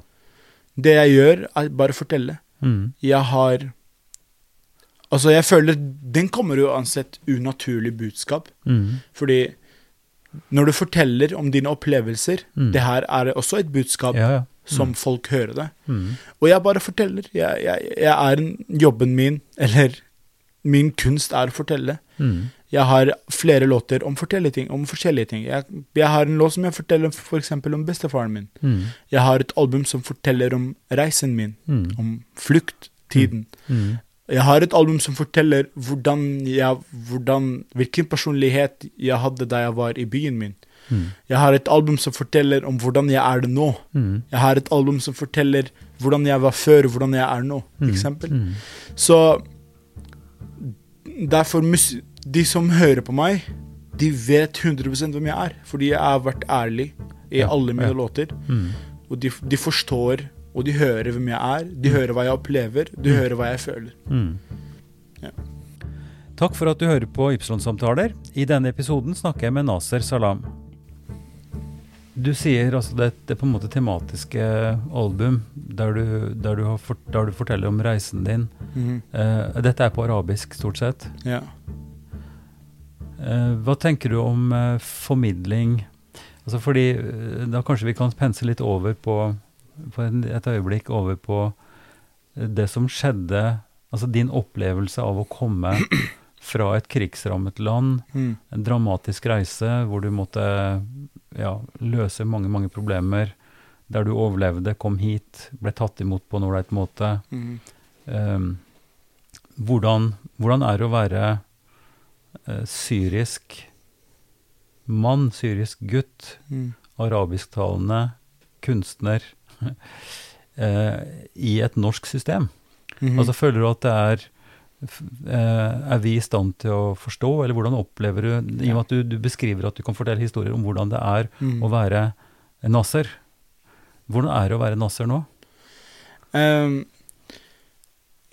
Det jeg gjør, er bare å fortelle. Mm. Jeg har Altså, jeg føler den kommer uansett unaturlig budskap. Mm. Fordi når du forteller om dine opplevelser, Mm. det her er også et budskap Ja, ja. som folk hører det. Mm. Og jeg bare forteller. Jeg, jeg, jeg er en, Jobben min, eller min kunst, er å fortelle. Mm. Jeg har flere låter om fortelleting, om forskjellige ting. Jeg, jeg har en låt som jeg forteller f.eks. om bestefaren min. Mm. Jeg har et album som forteller om reisen min, Mm. om flukttiden. Mm. Jeg har et album som forteller hvordan jeg, hvordan, hvilken personlighet jeg hadde da jeg var i byen min. Mm. Jeg har et album som forteller om hvordan jeg er det nå. Mm. Jeg har et album som forteller hvordan jeg var før, hvordan jeg er nå, Mm. Mm. Så derfor mus De som hører på meg, de vet 100% hvem jeg er. Fordi jeg har vært ærlig i Ja, alle mine ja. låter. Mm. Og de, de forstår, og de hører hvem jeg er. De hører hva jeg opplever, de hører hva jeg føler. Mm. Ja. Takk for at du hører på Ypsilon-samtaler. I denne episoden snakker jeg med Naser Salam. Du sier altså det, det på en måte tematiske album der du, der du, har der du forteller om reisen din. Eh, dette er på arabisk, stort sett. Ja. Eh, hva tenker du om eh, formidling? Altså fordi eh, Da kanskje vi kan pense litt over på, på et øyeblikk over på det som skjedde Altså din opplevelse av å komme fra et krigsrammet land, Mm. en dramatisk reise hvor du måtte ja, løse mange, mange problemer, der du overlevde, kom hit, ble tatt imot på en ålreit måte. Mm. Um, hvordan, hvordan er det å være syrisk mann, syrisk gutt, Mm. arabisktalende kunstner eh, i et norsk system? Mhm. Altså Føler du at det er eh, Er vi i stand til å forstå, eller hvordan opplever du I og med at du, du beskriver at du kan fortelle historier om hvordan det er Mm. å være Nasser. Hvordan er det å være Nasser nå? Um,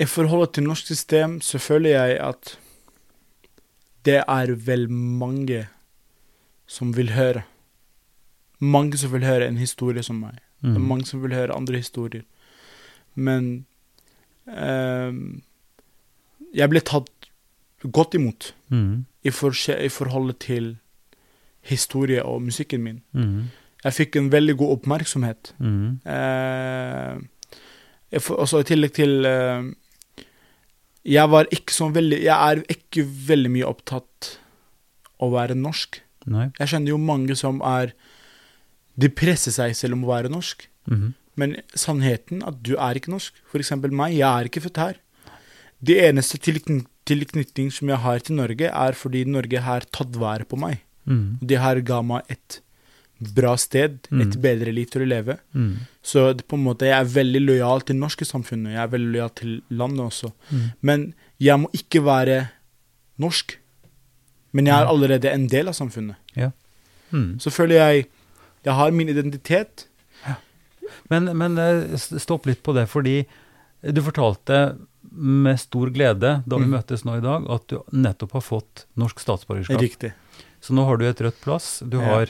I forholdet til norsk system så føler jeg at det er vel mange som vil høre. Mange som vil høre en historie som meg. Det er Mm. mange som vil høre andre historier. Men eh, jeg ble tatt godt imot Mm. i, for, i forholdet til historie og musikken min. Mm. Jeg fikk en veldig god oppmerksomhet. Mm. Eh, for, også I tillegg til eh, Jeg var ikke sånn veldig Jeg er ikke veldig mye opptatt av å være norsk. Nei. Jeg kjenner jo mange som er De presser seg selv om å være norsk. Mhm. Men sannheten at du er ikke norsk. For eksempel meg, jeg er ikke født her. Det eneste tilkny- tilknytning som jeg har til Norge, er fordi Norge har tatt vare på meg. Mm. Det her ga meg et bra sted, et Mm. bedre liv til å leve. Mm. Så det, på en måte, jeg er veldig lojal til det norske samfunnet. Jeg er veldig lojal til landet også. Mm. Men jeg må ikke være norsk. Men jeg er allerede en del av samfunnet. Mm. Så føler jeg jeg har min identitet. Men, men eh, stopp litt på det, fordi du fortalte med stor glede da vi Mm. møttes nå i dag, at du nettopp har fått norsk statsborgerskap. Riktig. Så nå har du et rødt plass. Du Ja. har,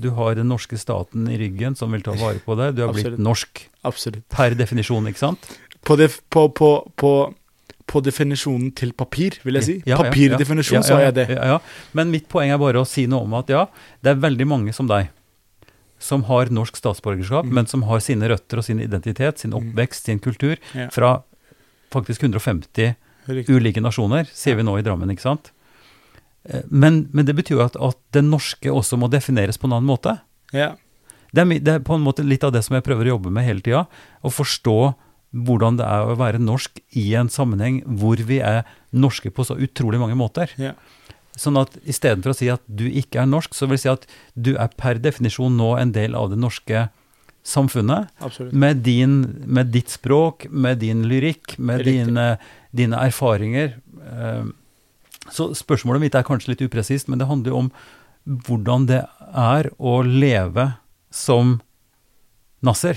du har den norske staten i ryggen som vil ta vare på deg. Du har blitt norsk Absolutt. per definisjon, ikke sant? På, def, på, på, på, definisjonen til papir, vil jeg si. Ja, Papirdefinisjon, ja, så ja, er jeg det. Ja, ja. Men mitt poeng er bare å si noe om at ja, det er veldig mange som deg som har norsk statsborgerskap, Mm. men som har sine røtter og sin identitet, sin Mm. oppvekst, sin kultur, fra faktisk 150 Riktig. ulike nasjoner, sier vi nå i Drammen, ikke sant? Eh, Men, men det betyr jo at, at det norske også må defineres på en annen måte. Ja. Det er, det er på en måte litt av det som jeg prøver å jobbe med hele tida. Å forstå hvordan det er å være norsk i en sammenheng hvor vi er norske på så utrolig mange måter. Ja. Sånn at istedenfor å si at du ikke er norsk, så vil jeg si at du er per definisjon nå en del av det norske samfunnet. Med, din, med ditt språk, med din lyrikk, med dine, dine erfaringer. Eh, Så spørsmålet mitt er kanskje litt upresist, men det handler jo om hvordan det er å leve som Nasser.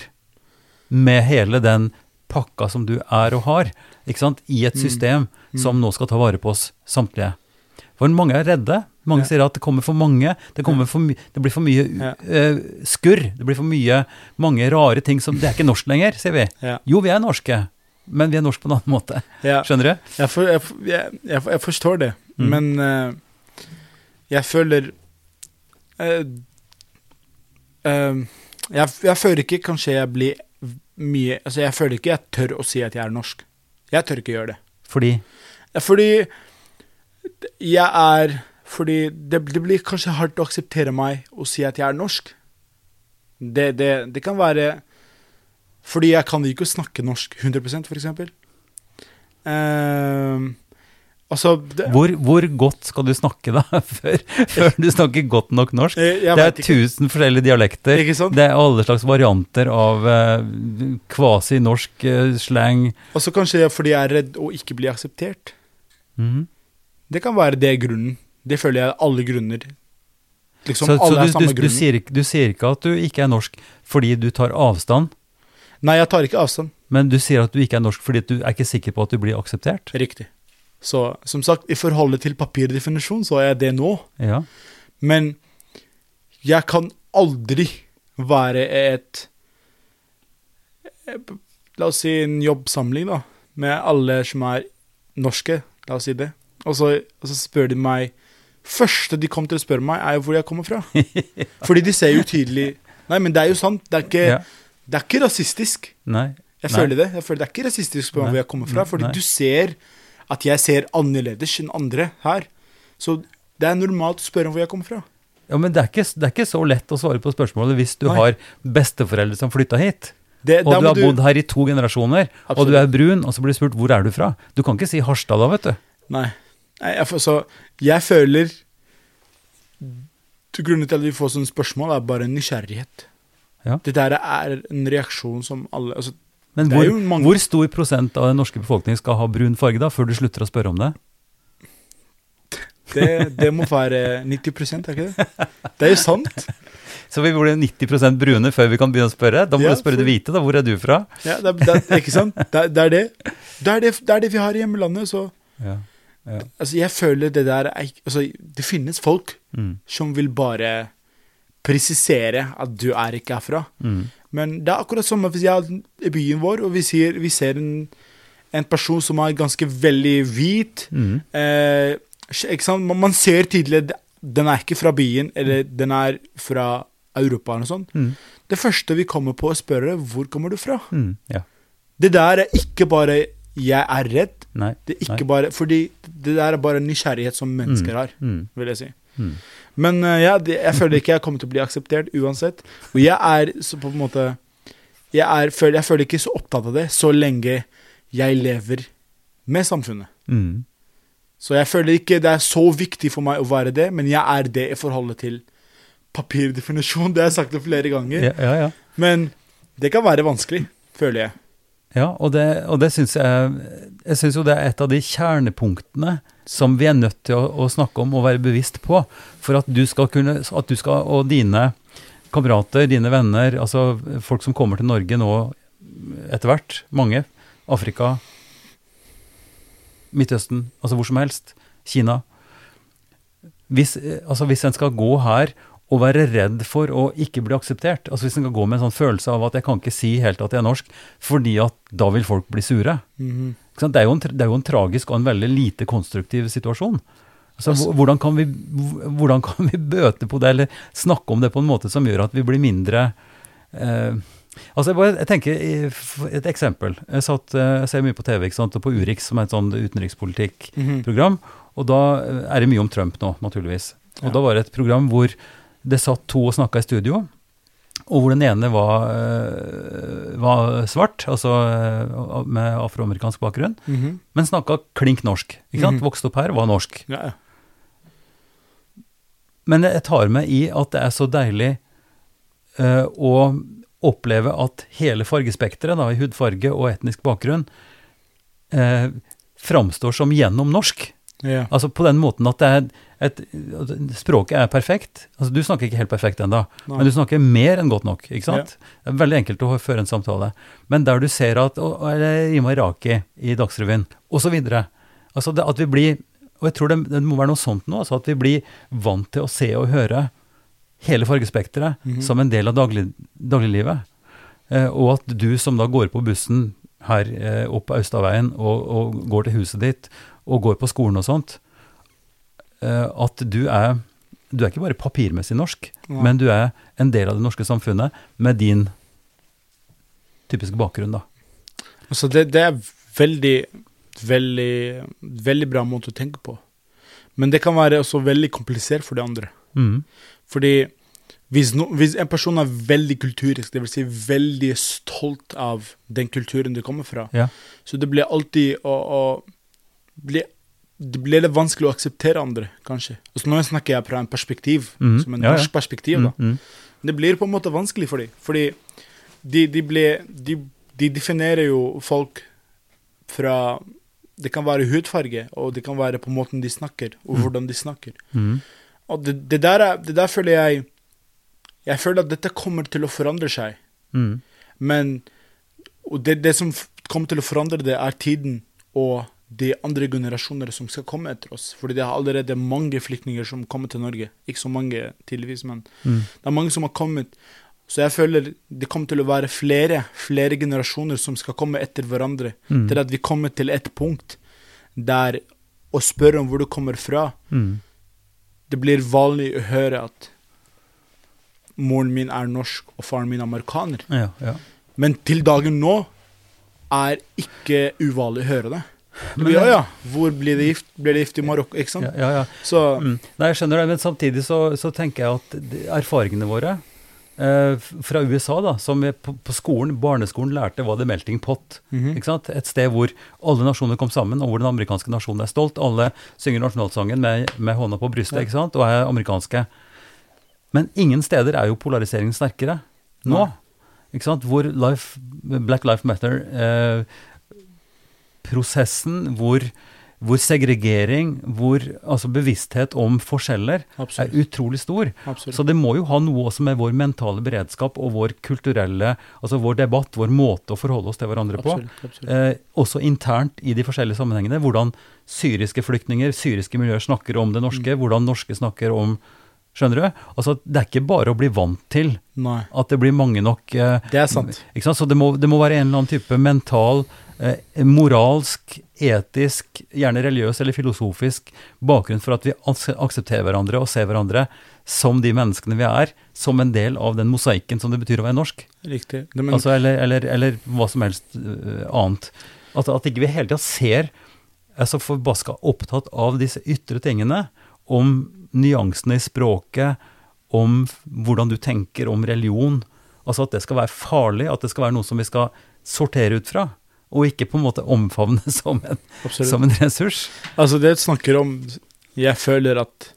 Med hele den pakka som du er og har, ikke sant? i et Mm. system Mm. som nå skal ta vare på oss samtlige. For mange er redde. Mange Ja. sier at det kommer for mange. Det, kommer for det blir for mye Ja. uh, skurr. Det blir for mye mange rare ting som Det er ikke norsk lenger, sier vi. Ja. Jo, vi er norske, men vi er norsk på en annen måte. Ja. Skjønner du? Jeg, for, jeg, jeg, jeg, forstår det, Mm. men uh, jeg føler uh, uh, jeg, jeg føler ikke kanskje jeg blir mye Altså, jeg føler ikke jeg tør å si at jeg er norsk. Jeg tør ikke gjøre det. Fordi Fordi jeg er Fordi det, det blir kanskje hardt å akseptere meg og si at jeg er norsk. Det, det, det kan være Fordi jeg kan ikke snakke norsk 100% for eksempel. Ehm, altså det, hvor, hvor godt skal du snakke, da, før, før du snakker godt nok norsk? jeg Det er tusen forskjellige dialekter. Det er alle slags varianter av uh, kvasi-norsk uh, slang. Og så kanskje fordi jeg er redd å ikke bli akseptert. Mhm. Det kan være det grunnen. Det føler jeg er alle grunner. Liksom Så, så du, du, du, sier, du sier ikke at du ikke er norsk fordi du tar avstand, Nei, jeg tar ikke avstand. men du sier at du ikke er norsk fordi du er ikke sikker på at du blir akseptert? Riktig. Så som sagt, i forholdet til papirdefinisjon så er jeg det nå. Ja. Men jeg kan aldri være et La oss si en jobbsamling, da. Med alle som er norske. La oss si det. Og så, og så spør de meg Første de kommer til å spørre meg, er jo hvor jeg kommer fra. Fordi de ser jo tydelig Nei, men det er jo sant. Det er ikke, ja. Det er ikke rasistisk. Nei. Jeg Nei. føler det. Jeg føler Det er ikke rasistisk å spørre om Nei. hvor jeg kommer fra, fordi du ser at jeg ser annerledes enn andre her. Så det er normalt å spørre om hvor jeg kommer fra. Ja, Men det er, ikke, det er ikke så lett å svare på spørsmålet hvis du Nei. har besteforeldre som flytta hit. Det, Og du har bodd her i to generasjoner, og du er brun, og så blir du spurt hvor er du fra. Du kan ikke si Harstad da, vet du. Nei. Nei jeg, så jeg føler Grunnen til at vi får sånne spørsmål, er bare nysgjerrighet. Ja. Det der er en reaksjon som alle altså, Men hvor, mange- hvor stor prosent av den norske befolkningen skal ha brun farge da, før du slutter å spørre om det? det, det må være 90 er ikke det? Det er jo sant. Så vi blir 90% brune før vi kan begynne å spørre. Da må Ja, du spørre for- det hvite, da. Hvor er du fra? Ja, det, det, ikke sant? Det, det er det. Det er det, det er det vi har i hjemlandet. Så Ja. ja. altså, jeg føler det der er, altså, Det finnes folk Mm. som vil bare presisere at du er ikke herfra. Mm. Men det er akkurat som hvis jeg er i byen vår, og vi, sier, vi ser en, en person som er ganske veldig hvit Mm. eh, ikke sant? Man, ser tydelig at den er ikke fra byen, eller den er fra Europa eller noe sånt. Mm. Det første vi kommer på, å spørre hvor kommer du fra. Mm. Ja. Det der er ikke bare 'jeg er redd', Nei. det er ikke Nei. bare, fordi det der er bare nysgjerrighet som mennesker har, Mm. vil jeg si. Men eh, ja, jeg føler ikke jeg kommer til å bli akseptert uansett. Og jeg er så på en måte jeg, er, føler, jeg føler ikke så opptatt av det så lenge jeg lever med samfunnet. Mm. Så jeg føler ikke det er så viktig for meg å være det, men jeg er det i forholdet til papirdefinisjon. Det har jeg sagt det flere ganger. Ja, ja, ja. Men det kan være vanskelig, føler jeg. Ja, og det, og det syns jeg Jeg syns jo det er et av de kjernepunktene som vi er nødt til å, å snakke om og være bevisst på, for at du skal kunne At du skal, og dine kamerater, dine venner, altså folk som kommer til Norge nå etter hvert, mange, Afrika, Midtøsten, altså hvor som helst, Kina. Hvis, altså hvis en skal gå her og være redd for å ikke bli akseptert. Altså Hvis en kan gå med en sånn følelse av at jeg kan ikke si helt at jeg er norsk, fordi at da vil folk bli sure. Mm -hmm. Det, er jo en, det er jo en tragisk og en veldig lite konstruktiv situasjon. Altså, Altså- hvordan, kan vi, hvordan kan vi bøte på det, eller snakke om det på en måte som gjør at vi blir mindre eh, Altså, jeg, bare, jeg tenker Et eksempel. Jeg, satt, eh, jeg ser mye på TV, ikke sant, og på Urix, som er et sånn utenrikspolitikkprogram. Og da er det mye om Trump nå, naturligvis. Og Ja. da var det et program hvor det satt to og snakka i studio. Og hvor den ene var, eh, var svart, altså eh, med afroamerikansk bakgrunn, Mhm. men snakka klink norsk. ikke sant? Mhm. Vokste opp her, var norsk. Ja, ja. Men jeg tar med i at det er så deilig uh, å oppleve at hele fargespekteret, i hudfarge og etnisk bakgrunn, uh, framstår som gjennom norsk. Ja. Altså på den måten at det er et, Språket er perfekt. Altså Du snakker ikke helt perfekt ennå, men du snakker mer enn godt nok. ikke sant? Det er veldig enkelt å føre en samtale. Men der du ser at å, Eller Rima Iraki i Dagsrevyen, osv. Altså det, at vi blir Og jeg tror det, det må være noe sånt nå, altså at vi blir vant til å se og høre hele fargespekteret Mhm. som en del av daglig, dagliglivet. Eh, og at du som da går på bussen her eh, opp Austaveien og, og går til huset ditt og går på skolen og sånt, eh, at du er du er ikke bare papirmessig norsk, ja. men du er en del av det norske samfunnet med din typiske bakgrunn, da. Altså det, det er veldig, veldig, veldig bra måte å tenke på. Men det kan være også veldig komplisert for de andre. Mm. Fordi hvis, no, hvis en person er veldig kulturisk, det vil si veldig stolt av den kulturen du kommer fra, Ja. så det blir alltid å, å Det blir litt vanskelig å akseptere andre, kanskje. Og så nå snakker jeg fra en perspektiv, mm. som en ja, ja. norsk perspektiv, da. Mm. Det blir på en måte vanskelig for dem. Fordi de, de, ble, de, de definerer jo folk fra Det kan være hudfarge, og det kan være på måten de snakker, og hvordan de snakker. Mm. Og det, det, der er, det der føler jeg Jeg føler at dette kommer til å forandre seg. Mm. Men det, det som kommer til å forandre det, er tiden og de andre generasjoner som skal komme etter oss. Fordi det er allerede mange flyktninger som kommer til Norge. Ikke så mange, tydeligvis, men Mm. det er mange som har kommet. Så jeg føler det kommer til å være flere, flere generasjoner som skal komme etter hverandre. Mm. Til at vi kommer til et punkt der å spørre om hvor du kommer fra, Mm. det blir vanlig å høre at moren min er norsk og faren min er amerikaner. Ja, ja. Men til dagen nå er ikke uvanlig å høre det. Men- ja, ja, hvor blir det gift? Blir det gift i Marokko? Ikke sant? Ja, ja, ja. Så Mm. Nei, jeg skjønner det, men samtidig så, så tenker jeg at erfaringene våre eh, fra USA, da, som på, på skolen, barneskolen lærte var the melting pot. Mhm. Ikke sant? Et sted hvor alle nasjoner kom sammen, og hvor den amerikanske nasjonen er stolt. Alle synger nasjonalsangen med, med hånda på brystet ikke sant? og er amerikanske. Men ingen steder er jo polariseringen sterkere nå. Nei. Ikke sant? Hvor life, Black Life Matter-prosessen, hvor, hvor segregering, hvor altså bevissthet om forskjeller er utrolig stor. absolutt. Så det må jo ha noe også med vår mentale beredskap og vår kulturelle, altså vår debatt, vår måte å forholde oss til hverandre på. absolutt, absolutt. Eh, også internt i de forskjellige sammenhengene. Hvordan syriske flyktninger, syriske miljøer snakker om det norske, Mm. hvordan norske snakker om Skjønner du? Altså, Det er ikke bare å bli vant til Nei, at det blir mange nok eh, det er sant. Så det må, det må være en eller annen type mental, moralsk, etisk, gjerne religiøs eller filosofisk bakgrunn for at vi aksepterer hverandre og ser hverandre som de menneskene vi er, som en del av den mosaikken som det betyr å være norsk. Riktig. Men, altså, eller, eller, eller hva som helst eh, annet. At, at ikke vi hele tida ser er så forbaska opptatt av disse ytre tingene, om nyansene i språket, om hvordan du tenker om religion. Altså at det skal være farlig, at det skal være noe som vi skal sortere ut fra. Og ikke på en måte omfavne som en, som en ressurs. Altså, det snakker om Jeg føler at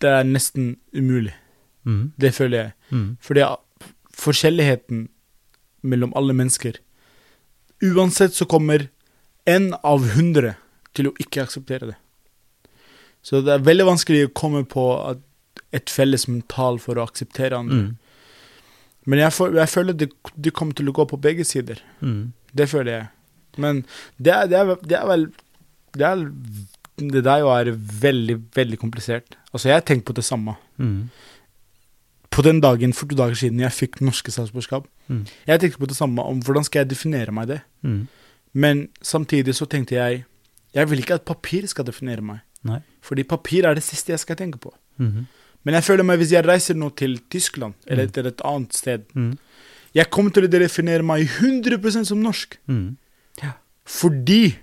det er nesten umulig. Mm, Det føler jeg. mm, Fordi forskjelligheten mellom alle mennesker Uansett så kommer én av hundre til å ikke akseptere det. Så det er veldig vanskelig å komme på et felles mental for å akseptere andre. mm, Men jeg, for, jeg føler det, det kommer til å gå på begge sider. mm. Det føler jeg. Men det er, det er, det er vel Det er Det der jo er veldig, veldig komplisert. Altså, jeg har tenkt på det samme. Mm, På den dagen for to dager siden jeg fikk norske statsborgerskap. Mm. Jeg tenkte på det samme om hvordan skal jeg definere meg det. mm. Men samtidig så tenkte jeg Jeg vil ikke at papir skal definere meg. Nei. Fordi papir er det siste jeg skal tenke på. Mhm, Men jeg føler meg hvis jeg reiser nå til Tyskland, eller Mm. til et annet sted mm, Jeg kommer til å definere meg 100% som norsk. mm, Fordi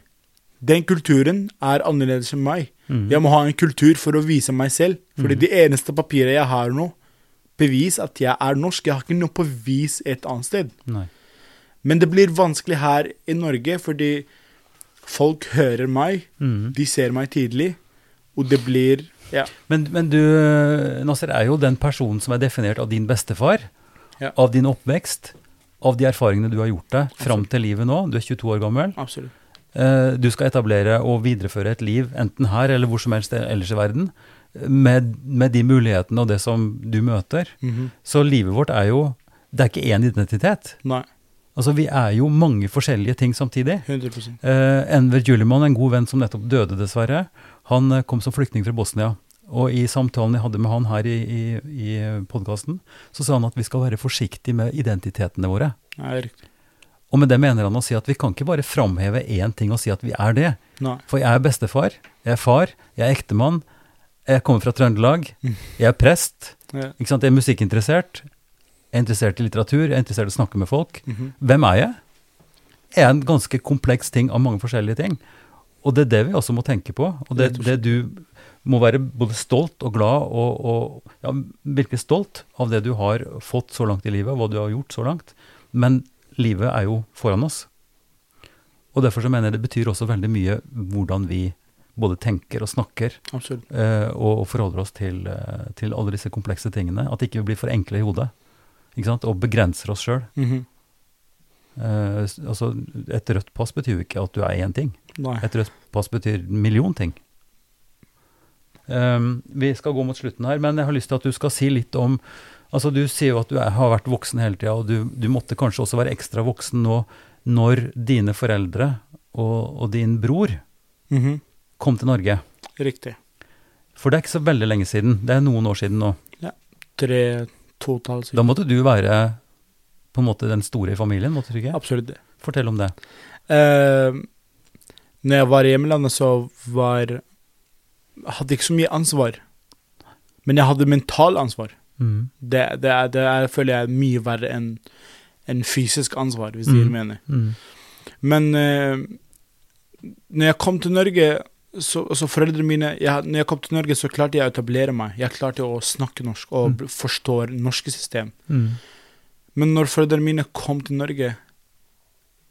den kulturen er annerledes enn meg. mm. Jeg må ha en kultur for å vise meg selv. Fordi Mhm. det eneste papiret jeg har nå, bevis at jeg er norsk. Jeg har ikke noe bevis et annet sted. Nei. Men det blir vanskelig her i Norge, fordi folk hører meg, Mm. de ser meg tidlig, og det blir Ja. Men, men du, Nasser, er jo den personen som er definert av din bestefar, Ja. av din oppvekst, av de erfaringene du har gjort deg fram til livet nå. Du er 22 år gammel. Absolutt. Eh, du skal etablere og videreføre et liv, enten her eller hvor som helst ellers i verden, med, med de mulighetene og det som du møter. Mhm. Så livet vårt er jo Det er ikke én identitet. Nei, Altså, vi er jo mange forskjellige ting samtidig. 100 Eh, Enver Juliman, en god venn som nettopp døde, dessverre, han eh, kom som flyktning fra Bosnia. Og i samtalen jeg hadde med han her i, i, i podkasten, så sa han at vi skal være forsiktige med identitetene våre. Nei, riktig. Og med det mener han å si at vi kan ikke bare framheve én ting og si at vi er det. Nei. For jeg er bestefar, jeg er far, jeg er ektemann, jeg kommer fra Trøndelag, Mm. jeg er prest, Ja. ikke sant? jeg er musikkinteressert, jeg er interessert i litteratur, jeg er interessert i å snakke med folk. Mhm. Hvem er jeg? Jeg er en ganske kompleks ting av mange forskjellige ting. Og det er det vi også må tenke på. Og det, det du må være både stolt og glad og, og ja, virkelig stolt av det du har fått så langt i livet, og hva du har gjort så langt. Men livet er jo foran oss. Og derfor så mener jeg det betyr også veldig mye hvordan vi både tenker og snakker eh, og, og forholder oss til, eh, til alle disse komplekse tingene. At ikke vi blir for enkle i hodet. Ikke sant? Og begrenser oss sjøl. Mhm. Eh, altså, et rødt pass betyr jo ikke at du er én ting. Nei. Et rødt pass betyr million ting. Um, vi skal gå mot slutten her, men jeg har lyst til at du skal si litt om Altså, du sier jo at du er, har vært voksen hele tida, og du, du måtte kanskje også være ekstra voksen nå når dine foreldre og, og din bror Mhm. kom til Norge. Riktig. For det er ikke så veldig lenge siden. Det er noen år siden nå. Ja, Tre, to og siden. Da måtte du være på en måte den store i familien, måtte du ikke? Absolutt. Fortell om det. Eh, når jeg var i hjemlandet, så var Hadde ikke så mye ansvar. Men jeg hadde mental ansvar. Mm. Det, det, er, det er, føler jeg er mye verre enn en fysisk ansvar, hvis Mm. mener. Mm. Men eh, når jeg kom til Norge, så, så foreldrene mine jeg, Når jeg kom til Norge, så klarte jeg å etablere meg. Jeg klarte å snakke norsk og Mm. forstå norske system. Mm. Men når foreldrene mine kom til Norge,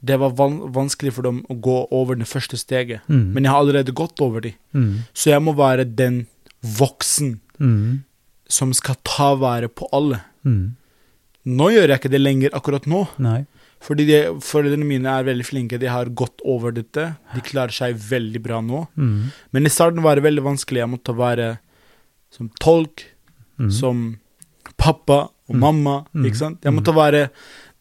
det var van vanskelig for dem å gå over det første steget. Mm. Men jeg har allerede gått over de. Mm. Så jeg må være den voksen Mm. som skal ta vare på alle. Mm. Nå gjør jeg ikke det lenger akkurat nå. Nei. Fordi de, foreldrene mine er veldig flinke. De har gått over dette. De klarer seg veldig bra nå. Mm. Men i starten var det veldig vanskelig. Jeg måtte være som tolk, Mm. som pappa og Mm. mamma. Mm. Ikke sant? Jeg måtte være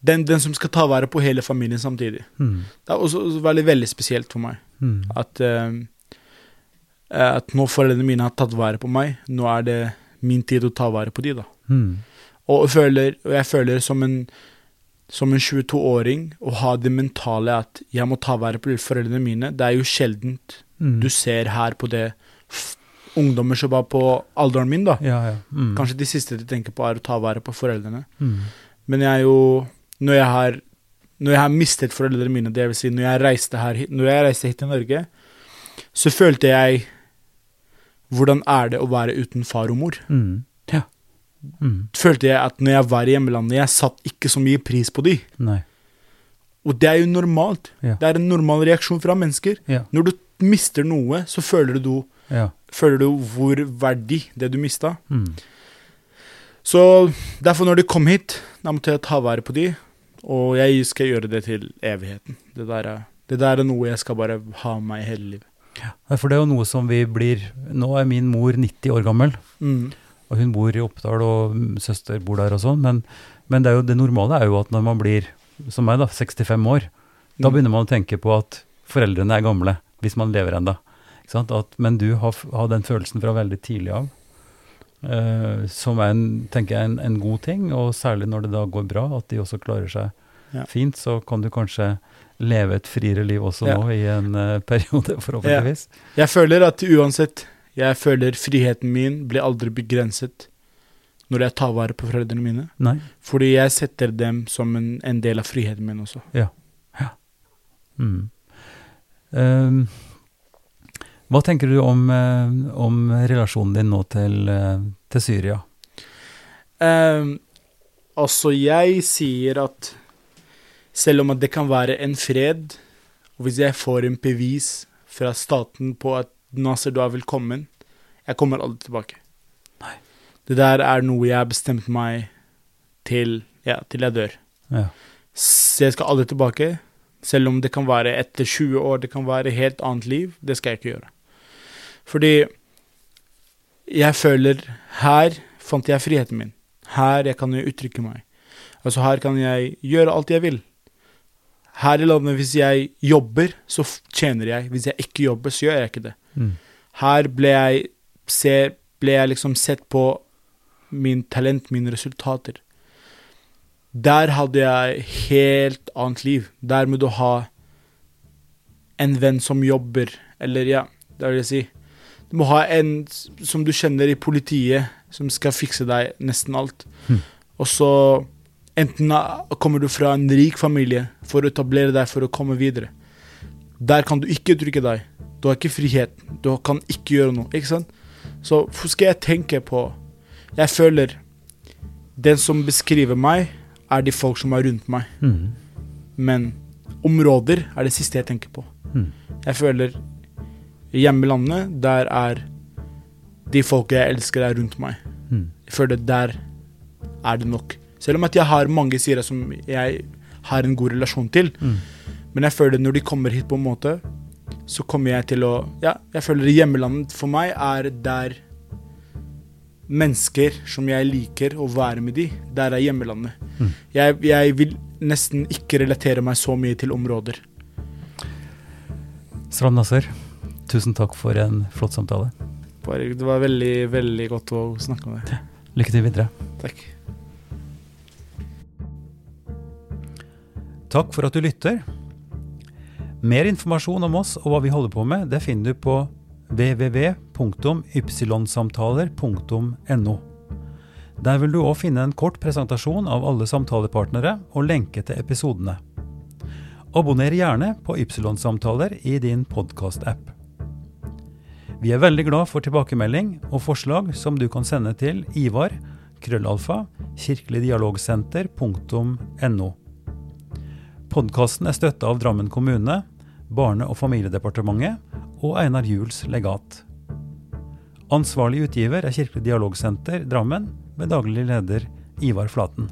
den, den som skal ta vare på hele familien samtidig. Mm. Det er også også veldig, veldig spesielt for meg Mm. at, uh, at nå foreldrene mine har tatt vare på meg. Nå er det min tid å ta vare på de, da. Mm. Og føler, og jeg føler som en som en 22-åring å ha det mentale at jeg må ta vare på foreldrene mine, det er jo sjeldent Mm. du ser her på det ungdommer som var på alderen min, da. Ja, ja. Mm. Kanskje de siste de tenker på, er å ta vare på foreldrene. Mm. Men jeg er jo Når jeg har Når jeg har mistet foreldrene mine, det vil si når jeg reiste, her, når jeg reiste hit til Norge, så følte jeg Hvordan er det å være uten far og mor? Mm. Ja. Mm. Følte jeg at når jeg var i hjemlandet, jeg satt ikke så mye pris på de. Nei. Og det er jo normalt. Ja. Det er en normal reaksjon fra mennesker. Ja. Når du mister noe, så føler du, Ja. føler du hvor verdig det du mista. Mm. Så derfor, når de kom hit, da måtte jeg ta vare på de. Og jeg skal gjøre det til evigheten. Det der er, det der er noe jeg skal bare ha med meg hele livet. Ja, For det er jo noe som vi blir Nå er min mor 90 år gammel, Mm. og hun bor i Oppdal, og søster bor der og sånn, men, men det, er jo, det normale er jo at når man blir, som meg da, 65 år, da Mm. begynner man å tenke på at foreldrene er gamle, hvis man lever? At, men du har, har den følelsen fra veldig tidlig av, som er en, tenker jeg, en, en god ting, og særlig når det da går bra, at de også klarer seg Ja. fint, så kan du kanskje leve et friere liv også Ja. nå i en uh, periode, forhåpentligvis. Jeg føler at uansett, jeg føler friheten min blir aldri begrenset når jeg tar vare på foreldrene mine. Nei? Fordi jeg setter dem som en, en del av friheten min også. Mm. Ehm, hva tenker du om, eh, om relasjonen din nå til, eh, til Syria? Um, altså, jeg sier at selv om at det kan være en fred, og hvis jeg får en bevis fra staten på at Nasser, du er velkommen, jeg kommer aldri tilbake. Nei. Det der er noe jeg har bestemt meg til, ja, til jeg dør. Ja. Så jeg skal aldri tilbake, selv om det kan være etter 20 år, det kan være helt annet liv. Det skal jeg ikke gjøre. Fordi jeg føler her fant jeg friheten min. Her jeg kan jeg uttrykke meg. Altså her kan jeg gjøre alt jeg vil. Her i landet, hvis jeg jobber, så tjener jeg. Hvis jeg ikke jobber, så gjør jeg ikke det. Mm. Her ble jeg, se, ble jeg liksom sett på min talent, mine resultater. Der hadde jeg helt annet liv. Der må du ha en venn som jobber, eller ja, det vil jeg si. Du må ha en som du kjenner i politiet, som skal fikse deg nesten alt. Mm. Og så enten kommer du fra en rik familie for å etablere deg for å komme videre. Der kan du ikke uttrykke deg. Du har ikke frihet. Du kan ikke gjøre noe. Ikke sant? Så hvorfor skal jeg tenke på Jeg føler den som beskriver meg, er de folk som er rundt meg. Mm. Men områder er det siste jeg tenker på. Mm. Jeg føler hjemmelandet, der er de folka jeg elsker, er rundt meg. Mm. Jeg føler der er det nok. Selv om at jeg har mange sider som jeg har en god relasjon til. Mm. Men jeg føler når de kommer hit på en måte, så kommer jeg til å Ja, jeg føler hjemmelandet for meg er der mennesker som jeg liker å være med de, der er hjemmelandet. Mm. Jeg, jeg vil nesten ikke relatere meg så mye til områder. Strand Nasser, tusen takk for en flott samtale. Bare, det var veldig, veldig godt å snakke med deg. Lykke til videre. Takk. Takk for at du lytter. Mer informasjon om oss og hva vi holder på med, det finner du på www.ypsilonsamtaler.no. Der vil du òg finne en kort presentasjon av alle samtalepartnere og lenke til episodene. Abonner gjerne på Ypsilon-samtaler i din podkast-app. Vi er veldig glad for tilbakemelding og forslag som du kan sende til Ivar, krøllalfa, kirkeligdialogsenter.no. Podkasten er støtta av Drammen kommune, Barne- og familiedepartementet og Einar Juels legat. Ansvarlig utgiver er Kirkelig dialogsenter Drammen, med daglig leder Ivar Flaten.